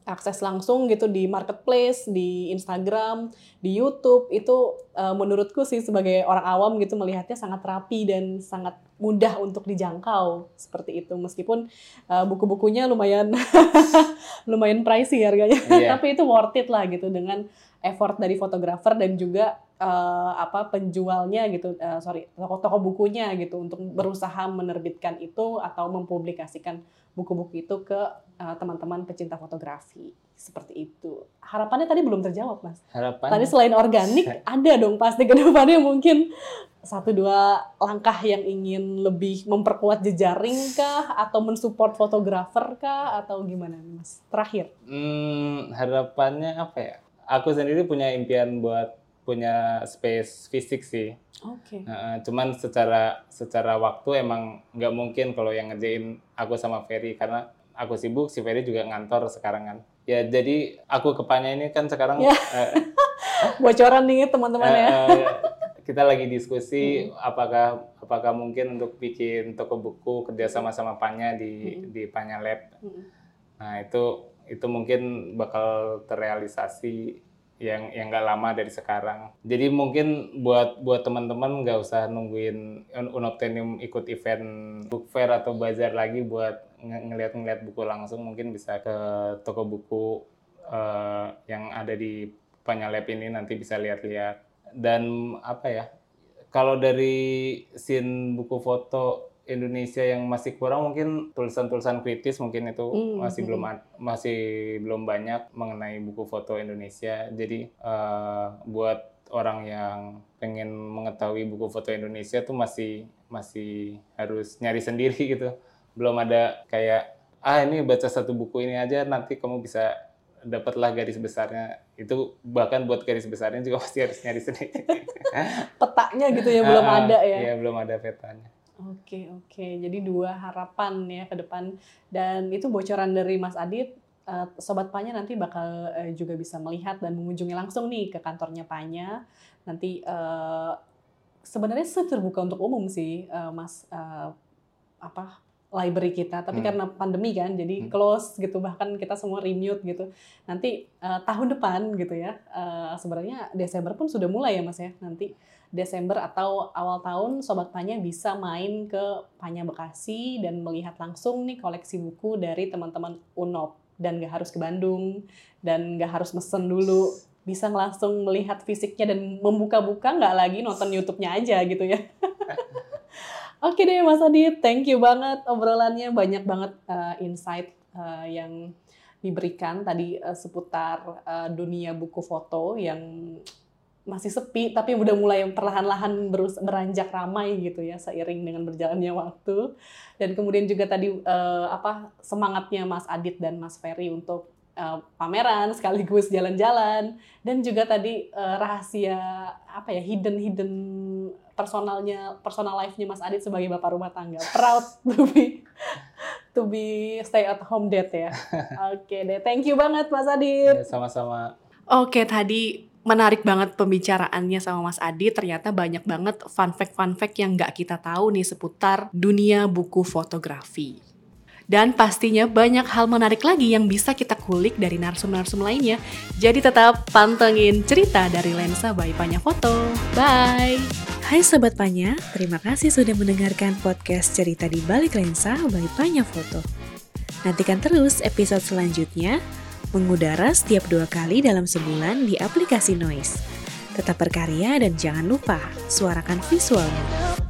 akses langsung gitu di marketplace, di Instagram, di YouTube. Itu eh, menurutku sih sebagai orang awam gitu melihatnya sangat rapi dan sangat mudah untuk dijangkau seperti itu meskipun eh, buku-bukunya lumayan lumayan pricey harganya Iya. tapi itu worth it lah gitu dengan effort dari fotografer dan juga eh, apa penjualnya gitu eh, sorry toko-toko bukunya gitu untuk berusaha menerbitkan itu atau mempublikasikan buku-buku itu ke eh, teman-teman pecinta fotografi seperti itu harapannya tadi belum terjawab mas Harapan Tadi selain organik, ada dong pasti ke depannya mungkin satu dua langkah yang ingin lebih memperkuat jejaring kah atau mensupport fotografer kah atau gimana nih, Mas? Terakhir. Hmm, harapannya apa ya? Aku sendiri punya impian buat punya space fisik sih. Oke. Nah, cuman secara secara waktu emang nggak mungkin kalau yang ngerjain aku sama Ferry karena aku sibuk, si Ferry juga ngantor sekarang kan. Ya jadi aku kepanya ini kan sekarang Ya. eh, Bocoran nih teman-teman ya. eh, eh, kita lagi diskusi apakah apakah mungkin untuk bikin toko buku kerja sama sama Panya di di Panya Lab. Mm. Nah itu itu mungkin bakal terrealisasi yang yang nggak lama dari sekarang. Jadi mungkin buat buat teman-teman nggak usah nungguin Un- Unobtainium ikut event book fair atau bazar lagi buat nge- ngeliat-ngeliat buku langsung. Mungkin bisa ke toko buku eh, yang ada di Panyalep ini nanti bisa lihat-lihat. Dan apa ya? Kalau dari scene buku foto Indonesia yang masih kurang mungkin tulisan-tulisan kritis mungkin itu Hmm, masih hmm. belum masih belum banyak mengenai buku foto Indonesia. Jadi eh, buat orang yang pengen mengetahui buku foto Indonesia tuh masih masih harus nyari sendiri gitu. Belum ada kayak ah ini baca satu buku ini aja nanti kamu bisa dapatlah garis besarnya. Itu bahkan buat garis besarnya juga pasti harus nyari sendiri. Petanya gitu ya belum Ah, ada ya. Iya, belum ada petanya. Oke, oke. Jadi dua harapan ya ke depan. Dan itu bocoran dari Mas Adit. eh, Sobat Panya nanti bakal eh, juga bisa melihat dan mengunjungi langsung nih ke kantornya Panya. Nanti eh, sebenarnya terbuka untuk umum sih, Mas apa library kita. Tapi Hmm. karena pandemi kan, jadi Hmm. close gitu. Bahkan kita semua remote gitu. Nanti tahun depan gitu ya. sebenarnya Desember pun sudah mulai ya Mas ya. Nanti Desember atau awal tahun Sobat Panya bisa main ke Panya Bekasi dan melihat langsung nih koleksi buku dari teman-teman UNOP. Dan gak harus ke Bandung dan gak harus mesen dulu. Bisa langsung melihat fisiknya dan membuka-buka nggak lagi nonton YouTube-nya aja gitu ya. Oke deh Mas Adit, thank you banget obrolannya. Banyak banget uh, insight uh, yang diberikan tadi uh, seputar uh, dunia buku foto yang masih sepi tapi udah mulai perlahan-lahan berus- beranjak ramai gitu ya seiring dengan berjalannya waktu. Dan kemudian juga tadi eh, apa semangatnya Mas Adit dan Mas Ferry untuk eh, pameran sekaligus jalan-jalan. Dan juga tadi eh, rahasia apa ya hidden hidden personalnya personal life-nya Mas Adit sebagai bapak rumah tangga. Proud to be to be stay at home dad ya. Oke deh thank you banget Mas Adit. Ya, sama-sama. Oke, tadi menarik banget pembicaraannya sama Mas Adi. Ternyata banyak banget fun fact-fun fact yang nggak kita tahu nih seputar dunia buku fotografi. Dan pastinya banyak hal menarik lagi yang bisa kita kulik dari narsum-narsum lainnya. Jadi tetap pantengin cerita dari Lensa by Panya Foto. Bye! Hai Sobat Panya, terima kasih sudah mendengarkan podcast cerita di balik lensa by Panya Foto. Nantikan terus episode selanjutnya mengudara setiap dua kali dalam sebulan di aplikasi Noise. tetap berkarya dan jangan lupa suarakan visualmu.